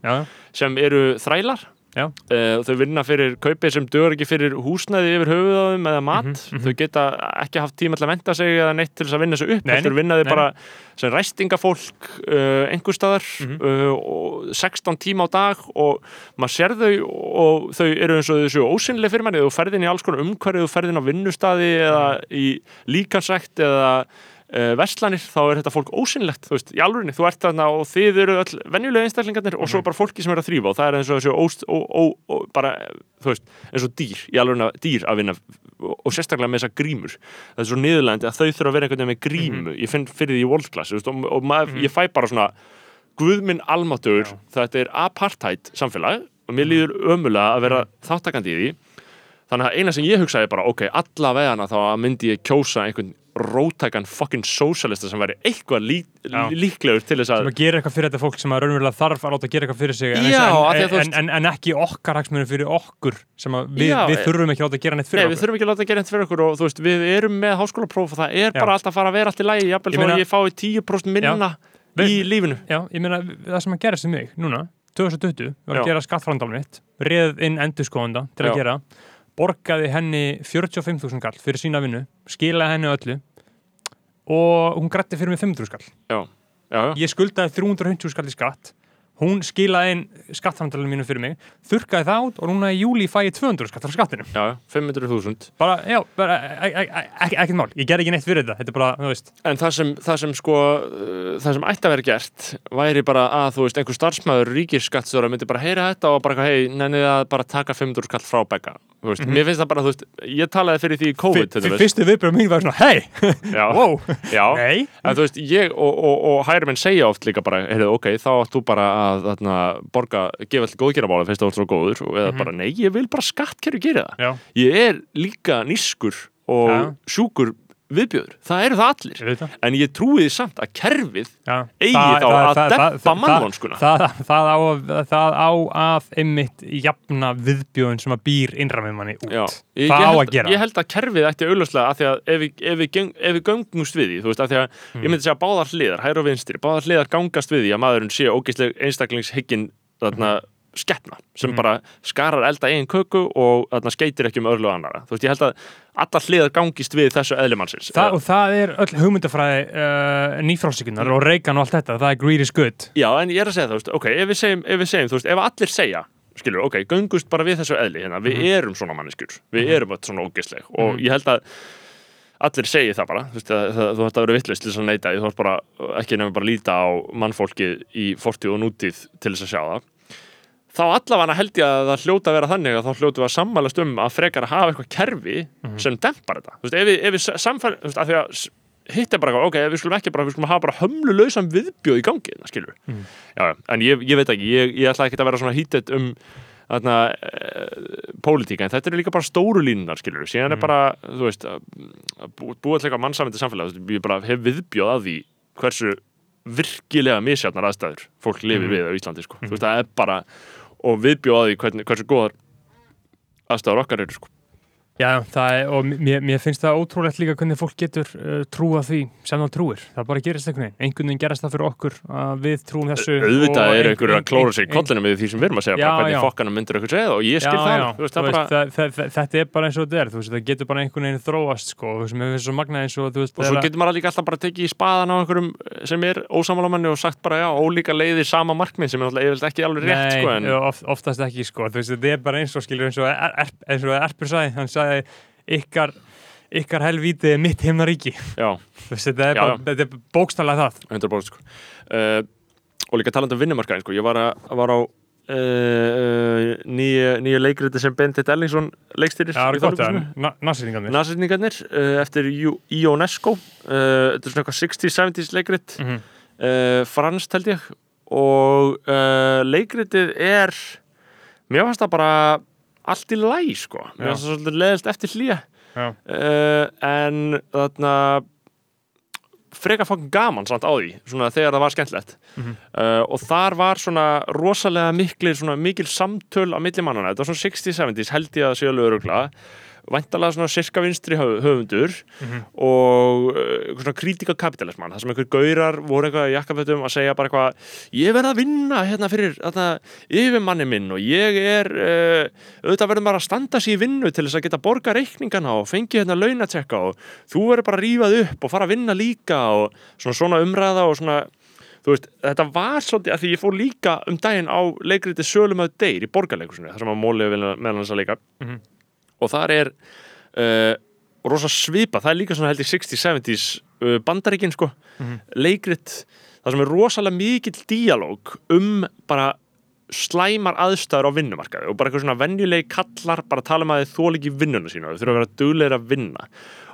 sem eru þrælar. Uh, þau vinna fyrir kaupið sem dögur ekki fyrir húsnæði yfir höfuð á þeim eða mat, Mhm, mhm. þau geta ekki haft tíma til að menta sig eða neitt til þess að vinna sig upp þau nei. bara sem ræstingafólk uh, einhver staðar Mhm. uh, og 16 tíma á dag og maður sér þau og þau eru eins og þessu ósynlega fyrir manni þú ferðin í alls konar umhverfið, þú ferðin á vinnustadi eða í líkansækt eða uh, verslanir, þá er þetta fólk ósynlegt, þú veist, í alvörinni, þú ert þarna og þið eru öll venjulega einstaklingarnir og svo Mhm. bara fólki sem er að þrýfa og það er eins og þessu ó, ó, ó, bara, þú veist, eins og dýr í alvörinna dýr að vinna og, sérstaklega með þessar grímur það er svo niðurlegandi að þau þurfa að vera einhvern veginn með grímu ég finn fyrir því í world class þú veist, og, og maður, Mhm. ég fæ bara svona guðminn almátugur, Já. þetta er apartheid samfélag og mér líður ömulega að vera þáttakandi í því þannig að eina sem ég hugsaði bara, ok, alla vegana þá myndi ég kjósa einhvern rótækan fucking socialista sem væri eitthvað lí, Já. líklegur til þess sem að að gera eitthvað fyrir þetta fólk sem að raunverulega þarf að láta gera eitthvað fyrir sig en, Já, að en, en, veist- en, ekki okkar hagsmunum fyrir okkur sem að við, Já, við e- þurfum ekki að láta gera neitt Nei, fyrir við okkur þurfum ekki að láta gera þetta fyrir okkur og þú veist, við erum með háskólapróf og það er Já. bara alltaf að fara að vera allt í lægi jafnvel þó að ég fái 10% minna Við- í lífinu Já, ég meina, það sem að gerist um mig núna 2020, var að gera skattfrandalum mitt reð inn endurskóðanda til að Já. gera borgaði henni 45.000 kall fyrir sína vinnu, skilaði henni öllu og hún grætti fyrir mig 500 skall Já, já, já, ég skuldaði 350 skall í skatt hún skilaði inn skattframtalinu mínu fyrir mig, þurrkaði það út og núna í júli fæ ég 200 skatt frá skattinu. Já, 500.000 bara, já, bara, e- e- e- ekkert mál. Ég ger ekki neitt fyrir þetta, þetta er bara, þú veist. En það sem, það sem sko, uh, það sem ætti að vera gert væri bara að, þú veist, einhver starfsmæður ríkisskattstjóra myndi bara heyra þetta og bara, hei, nennið að bara taka 500 skall frá begga, þú veist, mér finnst það bara, þú veist, ég talaði fyrir því í COVID, dæmis. fyrstu viðbröð mín var svona, hei, já, wow. Já, nei, en þú veist, ég og, og, og hægri menn segja oft líka bara, heyrðu, ok, þá átt þú bara að, þarna, borga, gefa allir góðgerabála fyrst þú ert svo góður, eða bara, nei, ég vil bara skattkerfi gera það. já, Ég er líka nískur og Já. sjúkur viðbjöður, það eru það allir. ég En ég trúi því samt að kerfið Já. Eigi Það- þá það- að það- dempa það- mannvonskuna. það, á, að- það á að einmitt jafna viðbjóðin sem að býr innra með manni út Já, það á held, að gera ég held að kerfið ætti auðvitað að því að ef ef geng, ef við göngumst við því, þú veist, að því að Hmm. ég myndi segja báðar hliðar, hægur og vinstri, báðar hliðar gangast við því að maðurinn sé ógeðsleg einstaklingshyggin þarna Hmm. Skeppna sem bara skarar elda eigin köku og þarna skeitir ekki um örlu annara. Þú veist, ég held að allar hliðar gangist við þessu eðlimannsins. Það, og það er öll hugmyndafræði uh, nýfrálsíkunar og Reagan og allt þetta, það er greed is good Já, en ég er að segja þú veist, ok, ef við segjum, ef við segjum, þú veist, ef allir segja, skilur, ok, göngust bara við þessu eðli, hérna, við erum svona manneskjur, við erum öll svona ógeðsleg og ég held að allir segi það bara, þú veist, að, þú ætti að vera vittlust til þess að neita, því, þú ætti bara ekki nefnum bara að líta á mannfólkið í fortíð og nútíð til þess að sjá það. Þá allavega held ég að það hljóta að vera þannig að þá hljótu við að sammælast um að frekar að hafa eitthvað kerfi sem dempar þetta. Þú veist, ef við, ef við samfæl, þú veist, að því að hitt er bara, ok, við skulum ekki bara, við skulum hafa bara hömlulausan viðbjóð í gangi, það skilur. Já, já, en ég, ég veit ekki, ég, ég ætla ekki að vera svona hítið um þarna, e, pólitíka, en þetta eru líka bara stóru línunar, skilur síðan er bara, þú veist bú- búa til eitthvað mannsamandi samfélag þú veist, ég bara hef viðbjóð að því hversu virkilega misjafnar aðstæður fólk lifi við á Íslandi, sko. Þú veist, það er bara, og viðbjóð að því hvernig, hversu góðar aðstæður okkar eru, sko Já, það er, og mér, mér finnst það ótrúlegt líka hvernig fólk getur uh, trúa því sem það trúir. Það bara gerist einhvern veginn. Einhvern veginn gerast það fyrir okkur að við trúum þessu. auðvitað er ein- einhver að klóra sig í kollinu með því sem við erum að segja, Já, bara hvernig já. fokkanum myndir eitthvað segja það og ég skil já, það, veist, það bara það, það, það, þetta er bara eins og þetta er, veist, það getur bara einhvern veginn þróast, sko, þú veist, mér finnst svo magnað eins og, veist, og svo getur maður líka alltaf bara tekið í spaðan á einhverjum sem er ósamálamanni og sagt bara já, ólíka leiðir sama markmið sagði, ykkar, ykkar helvíti er mitt himnaríki, þetta er, er bókstallega það. 100% sko. uh, og líka talandi um vinnumarkaðin sko. ég var, að, var á uh, nýja leikriti sem Bendit Ellingsson leikstýrir Já, það í gott að Þorlákshúsinu. na nasýringarnir. Nasýtningarnir uh, eftir Io- Ionesco uh, þetta er svona eitthvað 60-70s leikrit Mhm. uh, franskt held ég og leikritið er mér fannst það bara allt í læg sko. Mér Já. fannst það svolítið leðist eftir hlýja uh, en þarna freka fokkin gaman samt á því svona þegar það var skemmtilegt. Mhm. uh, og þar var svona rosalega miklir svona mikil samtöl á milli mannana þetta var svona 60-70s held ég að séu alveg örugla væntalega svona sirka vinstri höf- höfundur Mhm. og uh, svona kritika kapitalismann, það sem einhver gaurar voru eitthvað í jakkafötum að segja bara eitthvað ég verð að vinna hérna fyrir þarna, yfirmanni minn og ég er uh, auðvitað verður maður að standa sér í vinnu til þess að geta borga reikningana og fengi hérna launatjekka og þú verður bara að rífað upp og fara að vinna líka og svona svona umræða og svona þú veist, þetta var svolítið að því ég fór líka um daginn á leikriti Sölum að deyr í borgarleikusinu, þar sem að mólið meðan þess að leika Mhm. Og þar er uh, rosa svipa, það er líka svona held ég 60-70s uh, bandaríkin sko. Mhm. leikrit, það sem er rosalega mikill díalóg um bara slæmar aðstæður á vinnumarkaði og bara eitthvað svona venjulegi kallar bara tala um að þið þól ekki vinnuna sína þau þurfa að vera duglegir að vinna.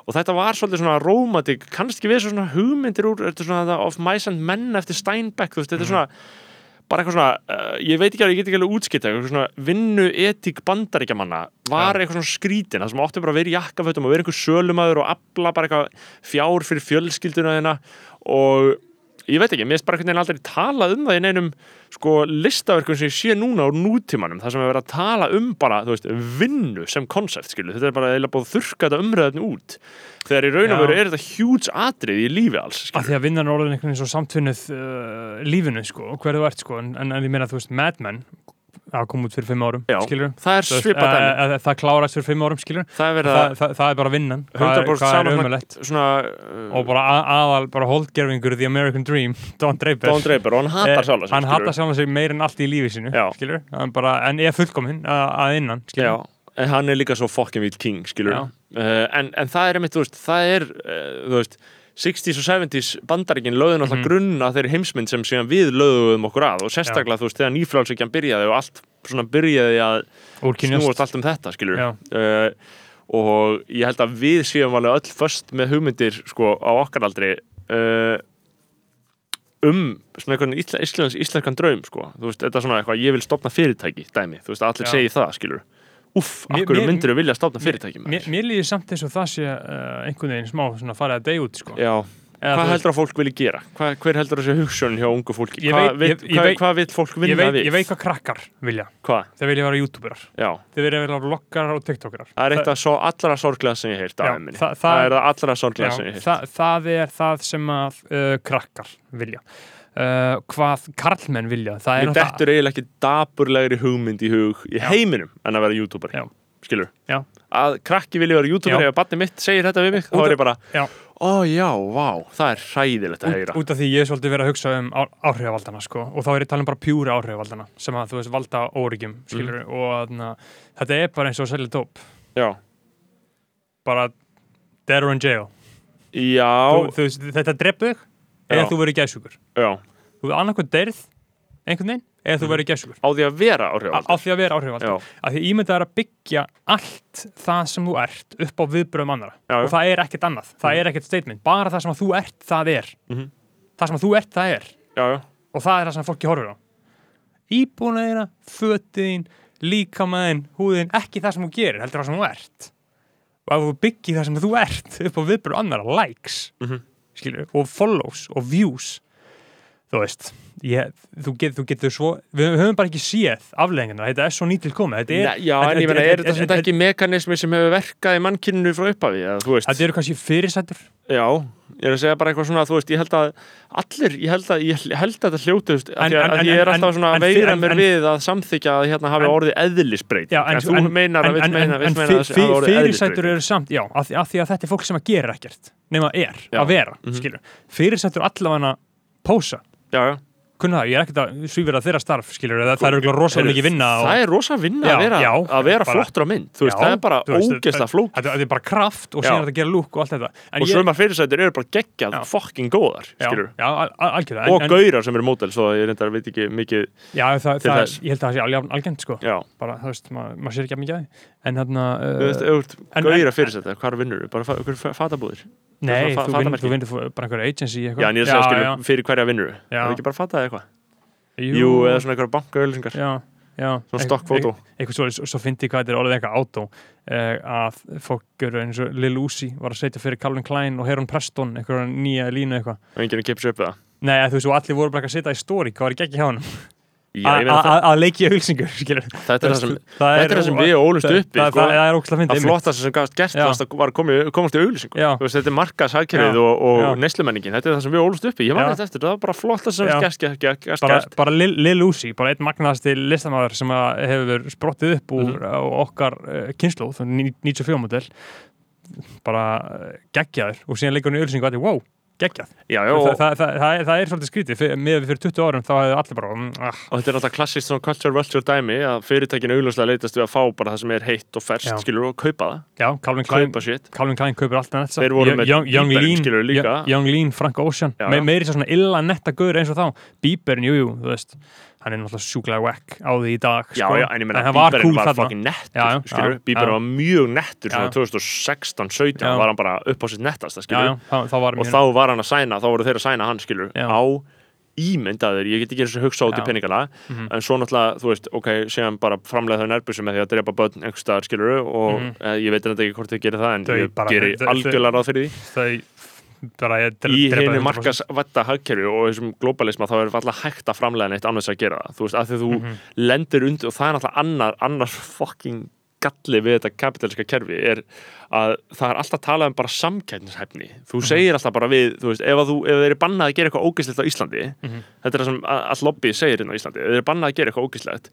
Og þetta var svolítið svona rómatik kannski við svona hugmyndir úr þetta svona of mice and men eftir Steinbeck þú veist, þetta er svona bara eitthvað svona, uh, ég veit ekki alveg, ég get ekki alveg útskipta eitthvað svona vinnu etík bandaríkjamanna var eitthvað svona skrítin það sem átti bara að vera í jakkafötum og vera einhver sölumæður og afla bara eitthvað fjár fyrir fjölskylduna þeina og ég veit ekki, mér finnst bara einhvern veginn aldrei talað um það í neinum sko listaverkum sem ég sé núna á nútímanum það sem er verið að tala um bara, þú veist, vinnu sem konsept, skilu, þetta er bara eiginlega búið að þurrka þetta umræðin út. Þegar í raun og veru er þetta huge atrið í lífi alls, að skilu því að vinnan er orðin einhvern veginn svo samtvinnuð uh, lífinu, sko, hverðu ert, sko, en, en, en ég meina, þú veist, Mad Men það kom út fyrir fimm árum, Já. skilur það er svipað dæmi. það klárast fyrir fimm árum, skilur það er það, að það, það er bara vinnan. Hvað er, 100% hvað er svona uh, og bara að, aðal, bara holdgerfingur The American Dream, Don Draper. Don Draper og hann hatar Eh, sjálf sig hann hatar sjálf sig meir en allt í lífi sínu Já. skilur, hann bara, en er fullkominn að, að innan, Já, skilur en hann er líka svo fucking vill king, skilur Já. uh, en, en það er einmitt, þú veist, það er uh, þú veist, 60s og 70s bandaríkin lögðu náttúrulega Mhm. grunn að þeirri heimsmynd sem síðan við lögðum okkur að og sérstaklega, þú veist, þegar nýfrálsökjan byrjaði og allt svona byrjaði að snúast allt um þetta, skilur Já. uh, og ég held að við séum alveg öll föst með hugmyndir, sko, á okkar aldri uh, um svona einhvern íslenskan draum, sko, þú veist, þetta er svona eitthvað ég vil stopna fyrirtæki, dæmi, þú veist, allir Já. segi það, skilur Mér- akkur myndir vilja stopna fyrirtæki mér, mér líður samt eins og það sé uh, einhvern veginn smá svona farið að deyja út sko. Já, Eða hvað þú heldur að fólk vilji gera? Hva, hver heldur að sé hugsun hjá ungu fólki? Ég Hvað ég- ég veit- hvað vill fólk ég, vinna veit, við? ég veit hvað krakkar vilja Hvað? þeir vilja vera youtuberar Já, þeir vilja vera vloggarar og tiktokarar það er eitt af allra sorglega sem ég heirt Já, af það- Það, það- er allra sorglega sem ég heirt. það, það er það sem að uh, krakkar vilja uh, hvað karlmenn vilja það er Mér dettur eiginlega ekki daburlegri hugmynd í hug í Já. heiminum en að vera youtuberi. Já. Skilur? Já. Að krakki vilja vera youtuberi Já. ef barni mitt segir þetta við mig, þá Út er ég bara, ó já, vá, það er hræðilegt að út, heyra. út af því ég er svolítið verið að hugsa um áhrifavaldana sko, og þá er ég að tala um bara pjúri áhrifavaldana sem að þú veist valda skilur Mhm. og þarna, þetta er bara eins og selja dóp bara dead or in jail Já, þú, þú þetta drepa þig eða þú verið gæsugur já. Þú er annarkoð deyrð einhvern veginn eða þú verið gæsugur Á því að vera á, áhrifald. á því að vera áhrifavald Já, að því ímyndað er að byggja allt það sem þú ert upp á viðbröðum annara Já, og það er ekkert annað, það er ekkert statement. Bara það sem að þú ert, það er. Mhm. það sem að þú ert, það er. Já, já. og það er það sem fólki horfir á. Íbúnaðina, fötiðin líkamæðin, húðin ekki það sem þú gerir, heldur það sem þú ert. Og ef þú byggir það sem þú ert upp á viðbröðum annara, likes Mhm. skilur, og follows og views þú veist ég, þú, get, þú getur svo við höfum bara ekki séð afleðingarna þetta er svo nýtil komið. Er, já, en ég meina, er þetta svona ekki mekanismi sem hefur verkað í mannkyninu frá veist? þetta eru kannski fyrirsættur Já, ég er að segja bara eitthvað svona, þú veist, ég held að allir, ég held að, ég held að þetta hljótu, þú veist, að ég er alltaf svona veira mér við að samþykja að hérna hafi orðið eðlisbreyt. En, þú meinar að, vill en, meina, að fyrirsættur eru samt já, af því, að þetta er fólk sem að gera ekkert nema er, að vera, Mhm. fyrirsættur allavega pósa Já, já. kunna það, ég er ekkert að svífira þeirra starf skilur, það, það er rosalega Heyrðu, mikið vinna og, Það er rosa vinna Já, að vera, já, að vera bara- flottur á mynd, þú veist, Já, það er bara ógeðslega flók. þetta er bara kraft og síðan er að gera lúk og allt þetta. En Og sumar fyrirsættir eru bara geggjað Já. fucking góðar, algjörlega. Og gaurar sem eru mótel, svo ég reyndar veit ekki mikið, já, það, það, þess. ég held að það sé algjörnt sko. Bara, þú veist, maður mað sér ekki að mikið en en- gaurar fyrirsættir, hvað nei, þú fatamerki. þú vinnur bara einhver agency eitthvað. Já, en ég er að skilur, fyrir hverja vinnur þú? Já. Það er ekki bara fataði eitthvað? Jú, eða svona einhverja bankaauðlýsingar, já, já svona stokkfótó. eitthvað svo, svo, fyndi ég hvað þetta er orðið eitthvað átó uh, að fólk eru eins og Lil Uzi var að setja fyrir Calvin Klein og Heron Preston eitthvað nýja línu eitthvað og enginn að kipsa upp það. nei, að þú veist, og allir voru bara að setja í story hvað var ekki ekki hjá hann Ég það, að leikja auglsingur skilur þetta er það sem, það þetta er það sem við ólumst það, uppi, það, sko. það, það er ókslega að fyndið flottast sem gafst gert að var komast í veist, þetta er markaðshagkerfið Já. og, og neslumenningin, þetta er það sem við ólumst uppi ég man Já. þetta eftir, það var bara flottast sem gæst gert, bara, bara Lil, Uzi, bara einn magnaðasti listamæður sem að hefur sprottið upp úr Mhm. uh, okkar kynslu, 94 model. Bara uh, geggjaður. Og síðan leikur hann í auglsingu og allir, wow, geggjað. Já, já, það, og, það, það, það, það er svolítið skrítið. Með við fyrir 20 árum þá hefði allir bara mm, ah, og þetta er alltaf klassist svona culture vulture dæmi að fyrirtækinu augljóslega leitast við að fá bara það sem er heitt og ferskt, skilur og kaupa það, já, Calvin Klein Calvin Klein kaupir allt voru með Young, Young Lean, skilurðu, líka. Young- Lean, Frank Ocean. Me, meiri svo svona illa netta gaur eins og þá. Bieberin, jú, jú, þú veist hann er náttúrulega sjúklega whack á því í dag já, sko. já, en ég meina hann var Bíberinn cool var fucking nettur, Já, já, skilur, já, Bíberinn já. var mjög nettur svona Já. 2016-17 Já. var hann bara upp á sitt já, já, var og þá var hann að sæna, þá voru þeir að sæna hann skilur, Já. á ímyndaður ég get ekki eins og hugsa út í Já. peningana Mhm. en svo náttúrulega, þú veist, ok séðan bara framlega þau nærbusum með því að drepa börn einhvers staðar skilur og Mhm. eh, ég veit þetta ekki hvort þau gerir það en Þau ég gerir algjörlega ráð fyrir því þau í henni 100%. markasvætta hagkerfi og þessum globalisma þá er alltaf hægt að framlega neitt annars að gera þú veist, af því þú Mhm. lendir undir og það er náttúrulega annar, annar fucking galli við þetta kapitaliska kerfi er að það er alltaf talað um bara samkætnishæfni þú segir alltaf bara við, þú veist, ef, þú, ef þeir eru bannað að gera eitthvað ógislegt á Íslandi Mhm. þetta er það sem all lobby segir inn á Íslandi ef þeir eru bannað að gera eitthvað ógislegt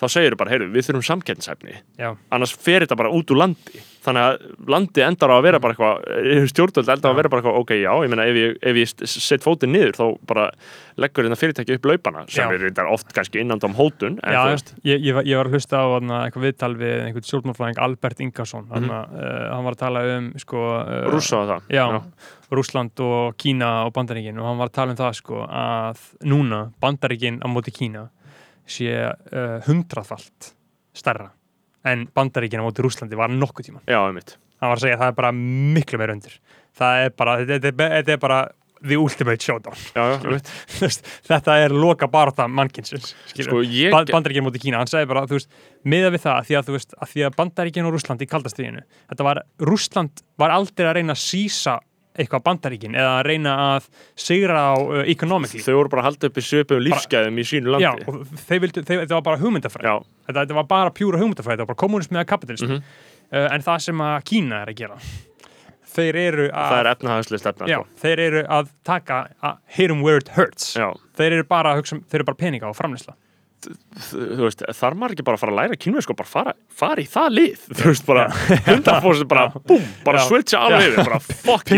þá segir þú bara, heyrðu, við þurfum já, annars fer þetta bara út úr landi. Þannig að landi endar á að vera bara eitthvað stjórnvöld endar á að vera bara eitthvað, ok, já ég meina ef ég, ef ég set fótinn niður þá bara leggur þetta fyrirtæki upp laupana sem Já. er oft kannski innandam hótun já ég, ég, var- ég var að hlusta á hana, eitthvað viðtal við einhvern stjórnmálfræðing Albert Ingarsson mm uh, hann var að tala um sko, uh, rússa það já, Rússland og Kína og Bandaríkin og hann var að tala um það sko að núna Bandaríkin á móti Kína sé uh, hundraðfalt stærra en Bandaríkin á móti Rússlandi var nokkuð tíman já, einmitt. Hann var að segja að það er bara miklu meir undir. Það er bara, þetta, er bara the ultimate showdown. Já, já, þetta er loka barata mannkynsins sko, ég, ba Bandaríkin móti Kína, hann sagði bara veist, miða við það, því að, veist, að því að Bandaríkin og Rússland í kaldastriðinu, þetta var Rússland var aldrei að reyna að sísa eitthvað Bandaríkin eða að reyna að sigra á uh, economically þau voru bara að halda upp í söpum lífsgæðum í sínu landi Já, og þeir vildu, þeir, þetta var bara hugmyndafræð Já. þetta, þetta var bara pjúra hugmyndafræð, þetta var bara kommunismi eða kapitalism Mhm. uh, en það sem að Kína er að gera þeir eru að það er efnahagslega stefna já, sko. þeir eru að taka að hit 'em where it hurts já. þeir eru bara að hugsa, um- þeir eru bara peninga og framlýsla þú veist, þarf maður ekki bara að fara að læra kynversku og bara fara, fara í það lið. Þú veist, bara 100% bara, búm, bara switcha alveg yfir, bara fuck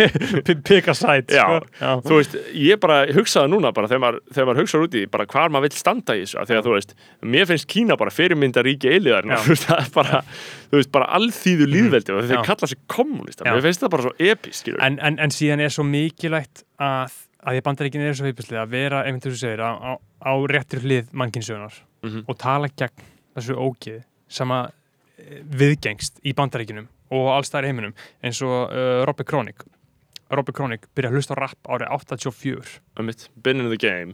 pick a side þú veist, ég bara hugsaði núna bara þegar maður, þegar hugsaður út í því, bara hvar maður vill standa í þessu, að þú veist mér finnst Kína bara fyrirmynda ríki eiliðarinn Já. þú veist, það er bara, þú veist, bara alþýðu líðveldi og þeir kalla sig kommunista mér finnst það bara svo en, en síðan er svo mikilvægt að, að því að bandaríkin er svo heipislið að vera, einmitt þú segir, á, á, á réttir hlið mannkinsögunar Mhm. og tala gegn þessu ógeði sem að eh, viðgengst í bandaríkinum og allstæðar heiminum eins og uh, Robby Kronik Robby Kronik byrja að hlusta á rap árið 84 um mitt, been in the game.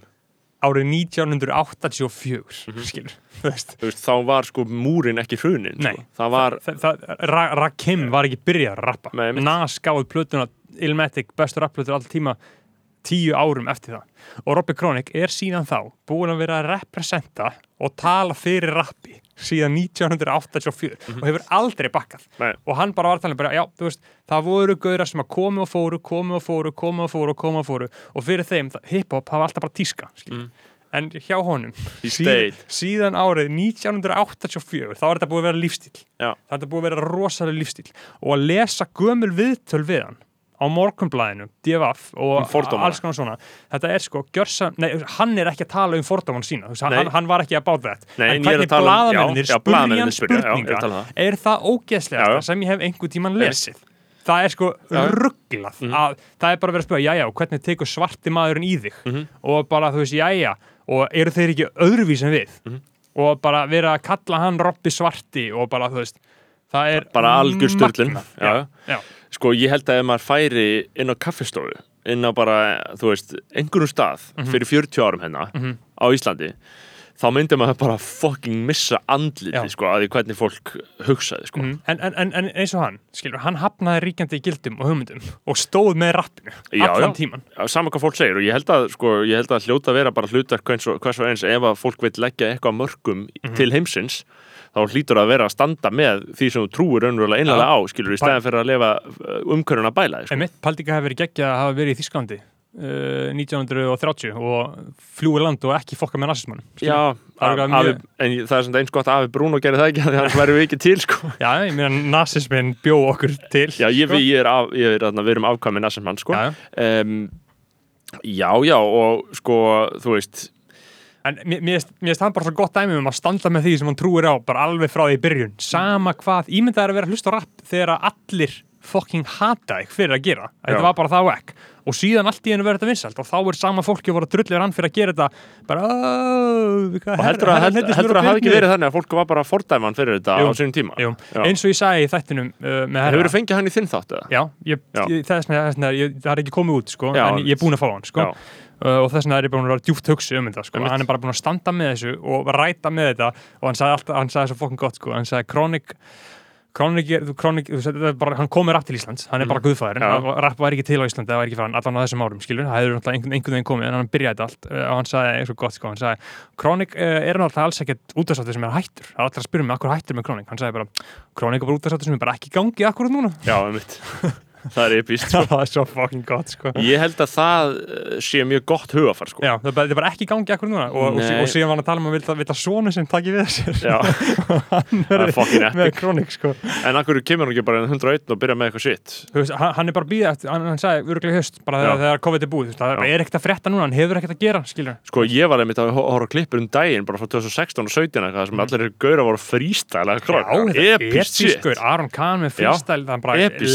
Árið 1984 Mhm. skilur, þú veist. Þá var sko múrin ekki hrunin sko. það var, það, það, Ra Rakim var ekki byrjað að rappa. Nas gáði plötuna Ilmatic, bestur rapplötur alltaf tíma tíu árum eftir það. Og Robby Kronik er síðan þá búin að vera að representa og tala fyrir rappi síðan 1984 og hefur aldrei bakkað. Nei. og hann bara var að tala um bara, já, þú veist, það voru gauðra sem að komi og fóru, komi og fóru, komi og fóru, komi og fóru og fyrir þeim, það- hip-hop hafa alltaf bara tíska mm. en hjá honum síðan, síðan árið 1984 þá er þetta búið að vera lífstíl Já. þetta er búið að vera rosalega lífstíl og að lesa gömul viðtöl við hann á morgunblæðinu, DFF og Um fordómana. alls konar svona þetta er sko, gjörsa, nei, hann er ekki að tala um fordóman sína, hann, hann var ekki að báta þetta, Nei, en er að hvernig um- já, já, já, er að spurninga tala um það. er það ógeðslegasta Já, já. sem ég hef einhver tíman lesið það er sko Já. rugglað að það er bara verið að spyrja, jæja, og hvernig tekur svarti maðurinn í þig Mhm. og bara, þú veist, jæja og eru þeir ekki öðruvís en við Mhm. og bara vera að kalla hann Robby svarti og bara, þú veist það er bara algjör magnað. já. já, sko ég held að ef maður færi inn á kaffistofu inn á bara, þú veist, einhverjum stað Mhm. fyrir 40 árum hérna á Íslandi þá myndi maður bara fucking missa andliti sko, að því hvernig fólk hugsaði sko. Mhm. en, en, en, en eins og hann skilur, hann hafnaði ríkjandi gildum og hugmyndum og stóð með rappinu allan tíman Já, sama hvað fólk segir og ég held að, sko, ég held að hljóta að vera bara og hvers og eins ef að fólk vil leggja eitthvað mörgum Mhm. til heimsins þá hlýtur að vera að standa með því sem þú trúir raunverulega einlega á, skilur, í stæðan fyrir að lifa umkörun að bæla sko. en mitt Paldika hefur verið geggjað að hafa verið í Þísklandi uh, 1930 og flúi land og ekki fokka með nazismann Já, Það eitthvað afi, en það er svona eins gott að Afi Bruno gerir það ekki, þannig að það verður við ekki til sko. já, ég meina nazismin bjó okkur til Já, ég, sko. ég er, af, ég er þarna, við erum afkvæmið næstum hann, sko. já. Um, já, já, og sko, þú veist, En mér finnst- það bara svo gott dæmi um að standa með því sem hann trúir á, bara alveg frá því í byrjun. Sama hvað, ímyndað er að vera að hlusta á rapp þegar allir fucking hata þig fyrir að gera. Þetta var bara það vekk. Og síðan allt í hennu verður þetta vinsalt og þá er sama fólki að voru að drullir hann fyrir að gera þetta bara, "Ó, hvað og heldur að, held, heldur að hafi ekki verið þannig að fólk var bara að fordæma hann fyrir þetta á sínum tíma? Eins og ég sagði í þættinum uh. Hefur þú fengið hann í þinn þátt eða? Já, það, er það, það ekki komið út sko, en ég er búin að fá hann sko. Uh, og þess vegna er ég búin að vera djúpt hugsi um þetta sko. Hann er bara búin að standa með þessu og ræta með þetta og hann sagði, alltaf, hann sagði svo fokkin gott sko. hann sagði Kronik Þetta er bara, hann komið rapp til Íslands, hann er bara guðfæðurinn Mhm. Já. og rapp var ekki til á Íslandi, það var ekki fyrir hann allan á þessum árum, skilur, það hefur einhvern, veginn komið en hann byrjaði allt uh, og hann sagði eins og gott, sko, hann sagði Kronik uh, er náttúrulega alls ekkert útastáttur sem er hættur, það er alltaf að spyrja mig, akkur hættur með Kronik hann sagði bara, Kronik er bara útastáttur sem er bara ekki í gangi akkurat núna Já, einmitt. það er epist sko. það er svo fucking gott sko. Ég held að það eh, sé mjög gott hugafar sko. Já, það er bara, ekki í gangi akkur núna. Og, og, og síðan var hann að tala um að vilja, svona sem taki við sér það er fucking epic. Krónik sko. En akkur kemur hann ekki bara inn 101 og byrja með eitthvað shit? Hann, er bara býðið eftir, hann, hann sagði öruglega haust bara þegar, þegar COVID er búið, það er ekkert að frétta núna hann hefur ekkert að gera, skilur Sko ég var einmitt að horfa klippur um daginn bara frá 2016 og 17 eitthvað sem allir eru voru Mm. Já, þetta er epic shit. Aron Kahn með freestyle, það er bara Epic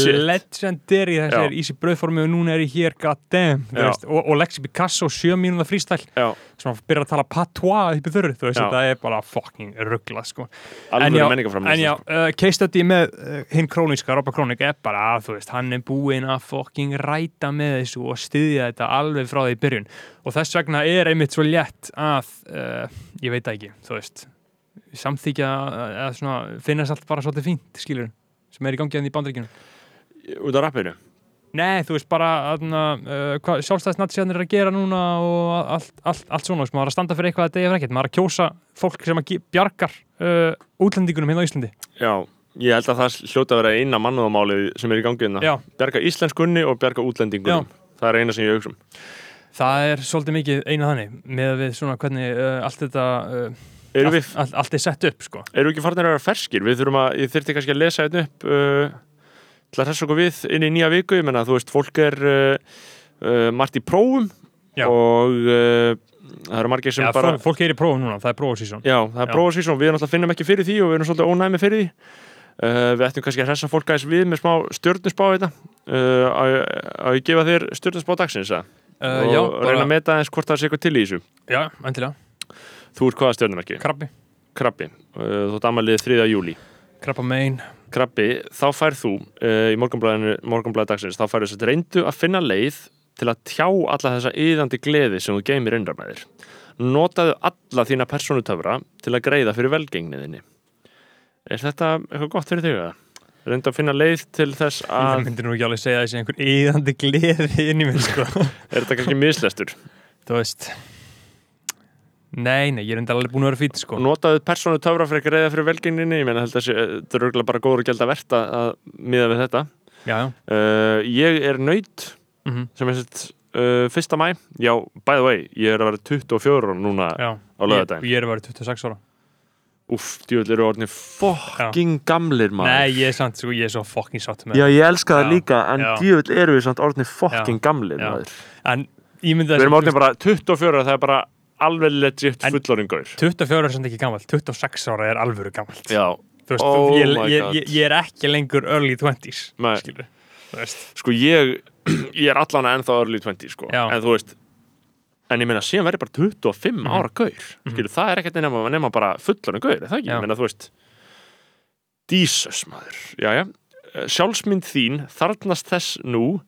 Já. er í sér bröðformi og núna er ég hér, god damn og, og Lexi Picasso, sjö mínúða freestyle Já, sem byrjar að tala patois upp í þurru, þú veist, þetta er bara fucking ruggla, sko. En já, en já uh, case study með uh, hinn króníska, Robba Krónik er bara að þú veist, hann er búinn að fucking ræta með þessu og styðja þetta alveg frá því í byrjun. Og þess vegna er einmitt svo létt að uh, ég veit það ekki, þú veist samþykja að, að svona, finnast allt bara svolítið fínt, skilur sem er í gangi að því í bandaríkjunum út á rappinu? Nei, þú veist bara uh, hvað sjálfstæðisnatsíðan er að gera núna og allt, allt, allt svona, veist, maður er að standa fyrir eitthvað að degja fyrir ekkert, maður er að kjósa fólk sem að bjargar uh, útlendingunum hérna á Íslandi. Já, ég held að það hljóta að vera eina mannúðamálið sem er í gangi hérna. Já, Bjarga íslenskunni og bjarga útlendingunum. Það er eina sem ég hugsa um. Það er svolítið mikið eina þannig með við svona hvernig uh, allt þetta uh, Erum allt, við, allt, allt er sett upp, sko. Erum við ekki farin að vera ferskir? Við þurfum að, ég þurfti kannski að lesa þetta upp uh, til að hressa okkur við inn í nýja viku, ég menna þú veist, fólk er uh, uh, margt í prófum Já. og uh, það eru margir sem Já, bara fólk, fólk er í prófum núna, það er prófusísón Já, það er Já. prófasísón, við náttúrulega finnum ekki fyrir því og við erum svolítið ónæmi fyrir því. Uh, Við ættum kannski að hressa fólk aðeins við með smá stjörnusbá þetta uh, að að ég gefa þér stjörnusbá dagsins uh, uh, og Já, reyna bara, að meta aðeins hvort það sé eitthvað til í þessu. Já, endilega. Þú ert hvaða stjörnumerki? Krabbi, Krabbi, uh, þú ert amalið 3. júli krabba mein Krabbi, þá fær þú uh, í morgunblæði dagsins þá fær þess að reyndu að finna leið til að tjá alla þessa yðandi gleði sem þú geymir innra með þér Notaðu alla þína persónutöfra til að greiða fyrir velgengniðinni Er þetta eitthvað gott fyrir þig? eða? Reyndu að finna leið til þess að myndi nú ekki alveg segja þessi einhver yðandi gleði inn í mér, sko Er þetta kannski mislestur? Þú veist Nei, nei, ég er enda alveg búin að vera fýtt, sko. Notaðu persónutöfra fyrir að greiða fyrir velgengninni Ég meina held að þetta er örgulega bara góður að gælda verta að miða við þetta. Já, já uh, Ég er nöyt mm sem er sett uh, fyrsta mæ já, by the way, ég er að vera 24 ára núna Já, á lögadaginn Ég, ég er að vera 26 ára. Úff, djúvill eru orðinni fucking gamlir maður. Nei, ég er samt, sko, ég er svo fucking satt með Já, ég elska það Já, líka, en já. djúvill eru við samt orðinni fucking gamlir já. maður. En Við erum orðinni bara 24 það er bara alveg legit fullorðingaur 24 er samt ekki gamalt, 26 ára er alvöru gamalt Já, veist, Oh ég, my ég, God. ég, ég er ekki lengur early 20s Nei. skilur Þú veist sko ég ég er allan ennþá early 20 sko Já. en þú veist en ég meina síðan verður bara 25 Mhm. ára gaur skilur, það er ekkert nema, nema bara fullorðin gaur, er það ekki? Já. Ég meina þú veist Jesus maður, já já sjálfsmynd þín þarnast þess nú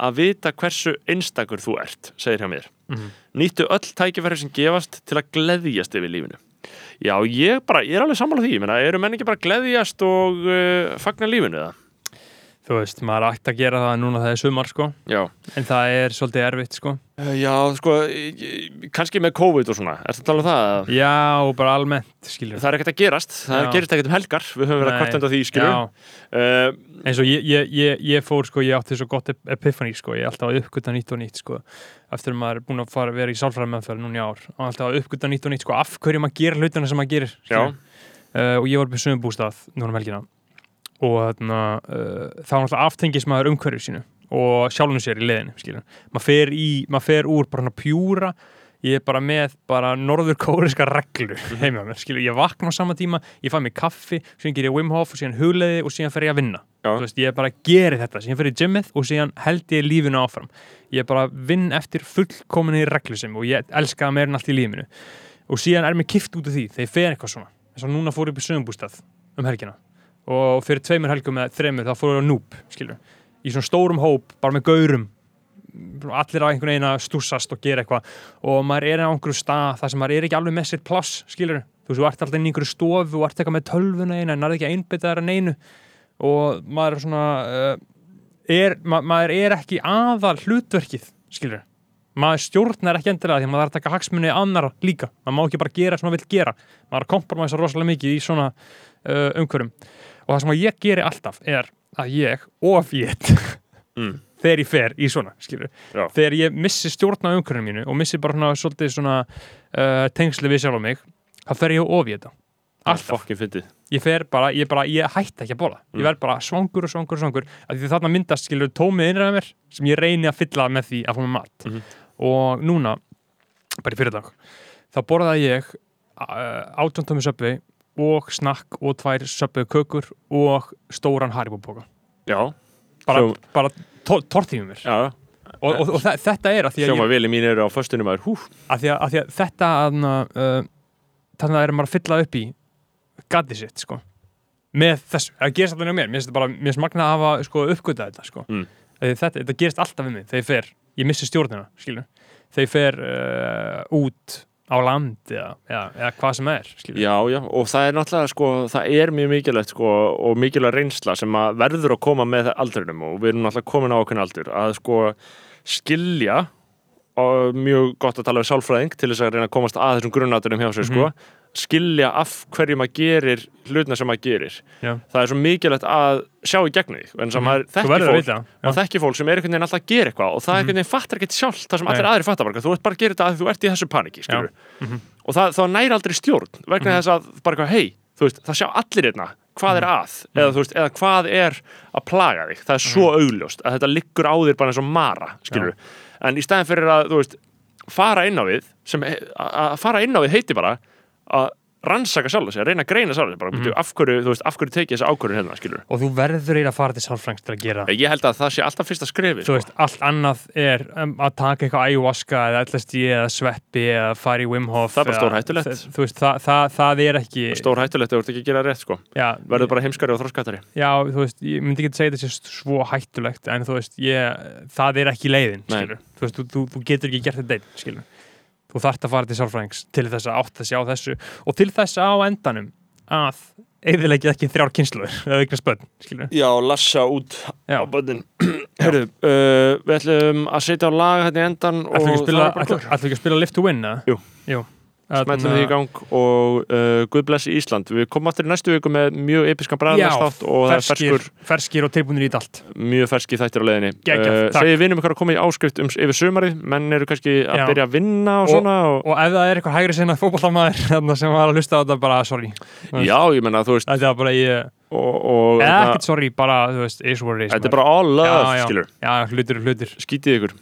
að vita hversu einstakur þú ert, segir hjá mér Mhm. nýttu öll tækifæri sem gefast til að gleðjast yfir lífinu já, ég bara, ég er alveg sammála því ég meina, eru menn ekki bara gleðjast og uh, fagna lífinu það? Þú veist, maður ætti að gera það núna það er sumar sko. Já, En það er svolítið erfitt sko. Uh, Já, sko, kannski með COVID og svona, er þetta að tala um það? Já, og bara almennt, skilur Það er ekkert að gerast, það Já. gerist ekkert um helgar, við höfum verið að kvartenda því, skilur. Já, Uh, eins og ég, ég, ég, ég fór sko, ég átti svo gott ep- epiphany sko, ég er alltaf að uppgöta nýtt og nýtt sko, eftir að maður er búin að fara að vera í sálfræði meðferð núna í ár, og alltaf að uppgöta nýtt og nýtt sko, af hverju maður gerir hlutina sem maður gerir skilurðu. uh, og ég var upp í sögum bústað núna um helgina og þarna, uh, þá náttúrulega aftengis maður umhverju sínu og sjálfum sér í leðinu skilur. maður fer, í, maður fer úr bara hana pjúra ég er bara með bara norður kóriska reglur heima á mér, skilur, ég vakna á sama tíma ég fæ mig kaffi, síðan ger ég Wim Hof og síðan hugleiði og síðan fer ég að vinna. Veist, ég bara geri þetta, síðan fer ég gymmið og síðan held ég lífinu áfram. Ég bara vinn eftir fullkominni reglu sem og ég elska það meira en allt í lífinu. Og síðan er mér kift út af því þegar ég fer eitthvað svona. Eins og núna fór ég upp í sögumbústað um helgina og fyrir tveimur helgum eða þreimur þá fór ég á Núb skilur, í svona stórum hóp bara með gaurum. Allir á einhvern veginn að stúsast og gera eitthvað. Og maður er á einhverju stað þar sem maður er ekki alveg með sitt pláss skilur, þú veist, þú ert alltaf inn í einhverju stofu og ert eitthvað með tölvuna eina en nærði ekki að einbytta þær að neinu. Og maður er svona uh, er, ma maður er ekki aðal hlutverkið skilur maður stjórnar ekki endilega því að maður þarf að taka hagsmunni annara líka, maður má ekki bara gera sem maður vill gera. Maður er að kompromæsa rosalega mikið í svona uh, umhverjum og það sem ég geri alltaf er að ég ofét Mm. þegar ég fer í svona, þegar ég missi stjórn á umhverfinu mínu og missi bara svona, svolítið svona uh, tengsli við sjálf á mig þá fer ég of í þetta alltaf, ég fer bara, ég bara, ég hætti ekki að bóla ég Mm. verð bara svangur og svangur og svangur af því þarna myndast, skilur, tómið innræða mér sem ég reyni að fylla með því að fá mér mat. Mhm. og núna bara í fyrirdag þá borðaði ég uh, átjóntömi söpvi og snakk og tvær söpvi kökur og stóran haribóboka Já, bara, Sjó- bara to tortífum mér. Já, og, og, og þe- þetta er að því að, sjóma ég, vili mín eru á föstunum að að, því að, að, því að þetta aðna, uh, þannig að er maður að fylla upp í gatið sitt sko. Með þessu, það gerist alltaf með mér. Mér finnst bara, mér finnst magna að hafa sko, uppgötað þetta sko. Mm. Þetta, þetta gerist alltaf við mig. Þegar ég fer, ég missi stjórnina skilur, þegar ég fer uh, út á land eða, eða, eða hvað sem er skilur. Já, já, og það er náttúrulega sko, það er mjög mikilvægt sko og mikilvæg reynsla sem að verður að koma með aldrinum og við erum náttúrulega komin á okkur aldur að sko skilja og mjög gott að tala við sálfræðing til þess að reyna að komast að þessum grunnatunum hjá sér sko, skilja af hverju maður gerir hlutna sem maður gerir. Já. það er svo mikilvægt að sjá í gegnum því en sem maður Mhm. Þekkir fólk. vita og já. þekki fólk sem er einhvern veginn alltaf að gera eitthvað og það einhvern veginn fattar ekkert sjálft það sem allir aðri fattar bara, þú ert bara að gera þetta að þú ert í þessu paniki skilur. Mhm. og það, það næri aldrei stjórn vegna þess að bara hei, veist, það sjá allir einna hvað er að, eða þú veist, eða hvað er að plaga þig, það er svo augljóst að þetta liggur á þér bara eins og mara en í staðin fyrir að veist, fara inn á við sem, að fara inn á við heiti bara að rannsaka sjálf að reyna að greina sjálf mm af hverju, þú veist, af hverju tekið þessi ákvörðin hérna, skilur og þú verður eiginlega að fara til sálfrængs til að gera það. ég held að það sé alltaf fyrsta skrefi þú veist, allt annað er um, að taka eitthvað ayahuasca eða LSD eða sveppi eða fara í Wim Hof Það er bara eða- stórhættulegt. þ- þú veist, það, það, það er ekki stór hættulegt ef þú ert ekki að gera rétt sko. Já, verður bara heimskari og þroskatari já, þú veist, ég myndi ekki segja þetta sé svo hættulegt en þú veist, ég, það er ekki leiðin þú veist, þú, þú, þú getur ekki gert þetta einn, þú þarft að fara til sálfræðings til þess að átt að sjá þessu og til þess á endanum að eðilegja ekki þrjár kynsluður eða ykkur spönn, skilur Já, lassa út Já. á bönnin Herru, uh, við ætlum að setja á lag hérna í endan ætlum ætlum ekki að spila Lift to Win, eða? Jú. Jú. Smellum því í gang og uh, Guð blessi Ísland. Við komum aftur í næstu viku með mjög episkan bræðarstátt og það er ferskur, ferskir og tilbúinir í allt. Mjög ferski þættir á Geggjað, takk. Segir vinum ykkur að koma í áskrift um, yfir sumarið. Menn eru kannski að Já. byrja að vinna og, Og- svona og, og ef það er eitthvað hægri sinna fótballtamaður sem var að hlusta á þetta bara sorry. Já, ég menna, þú veist þetta er bara ég, og, og eða hérna, ekkert sorry bara þú veist, is what it is þetta er bara all love, skilur. Já, hlutir og hlutir. Skítið ykkur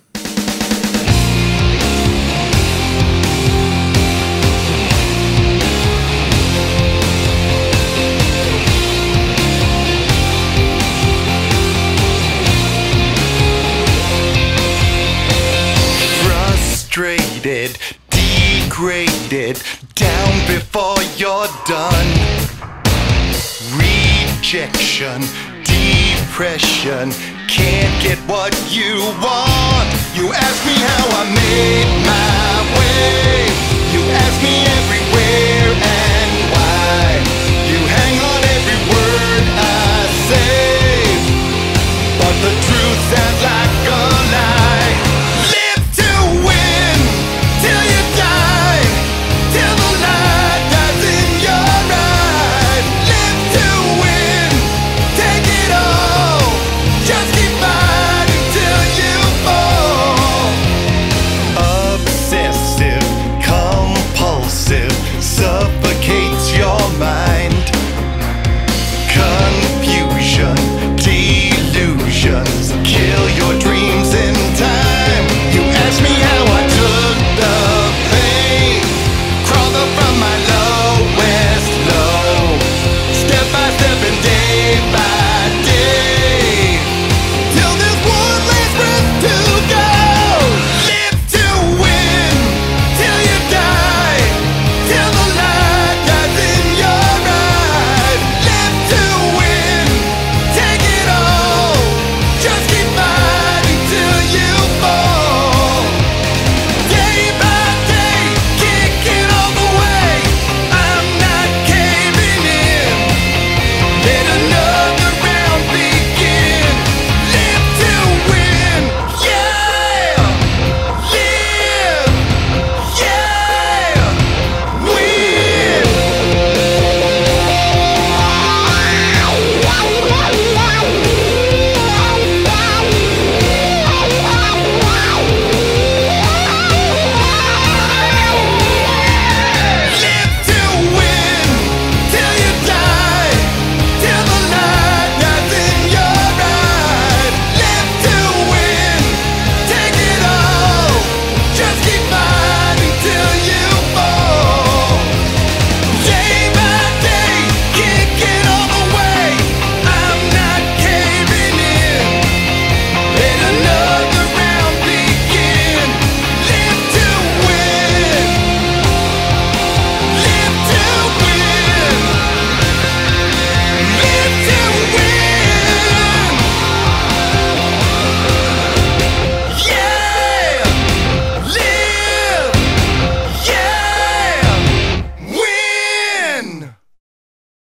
it down before you're done. Rejection, depression, can't get what you want. You ask me how I made my way. You ask me everywhere and why. You hang on every word I say. But the truth that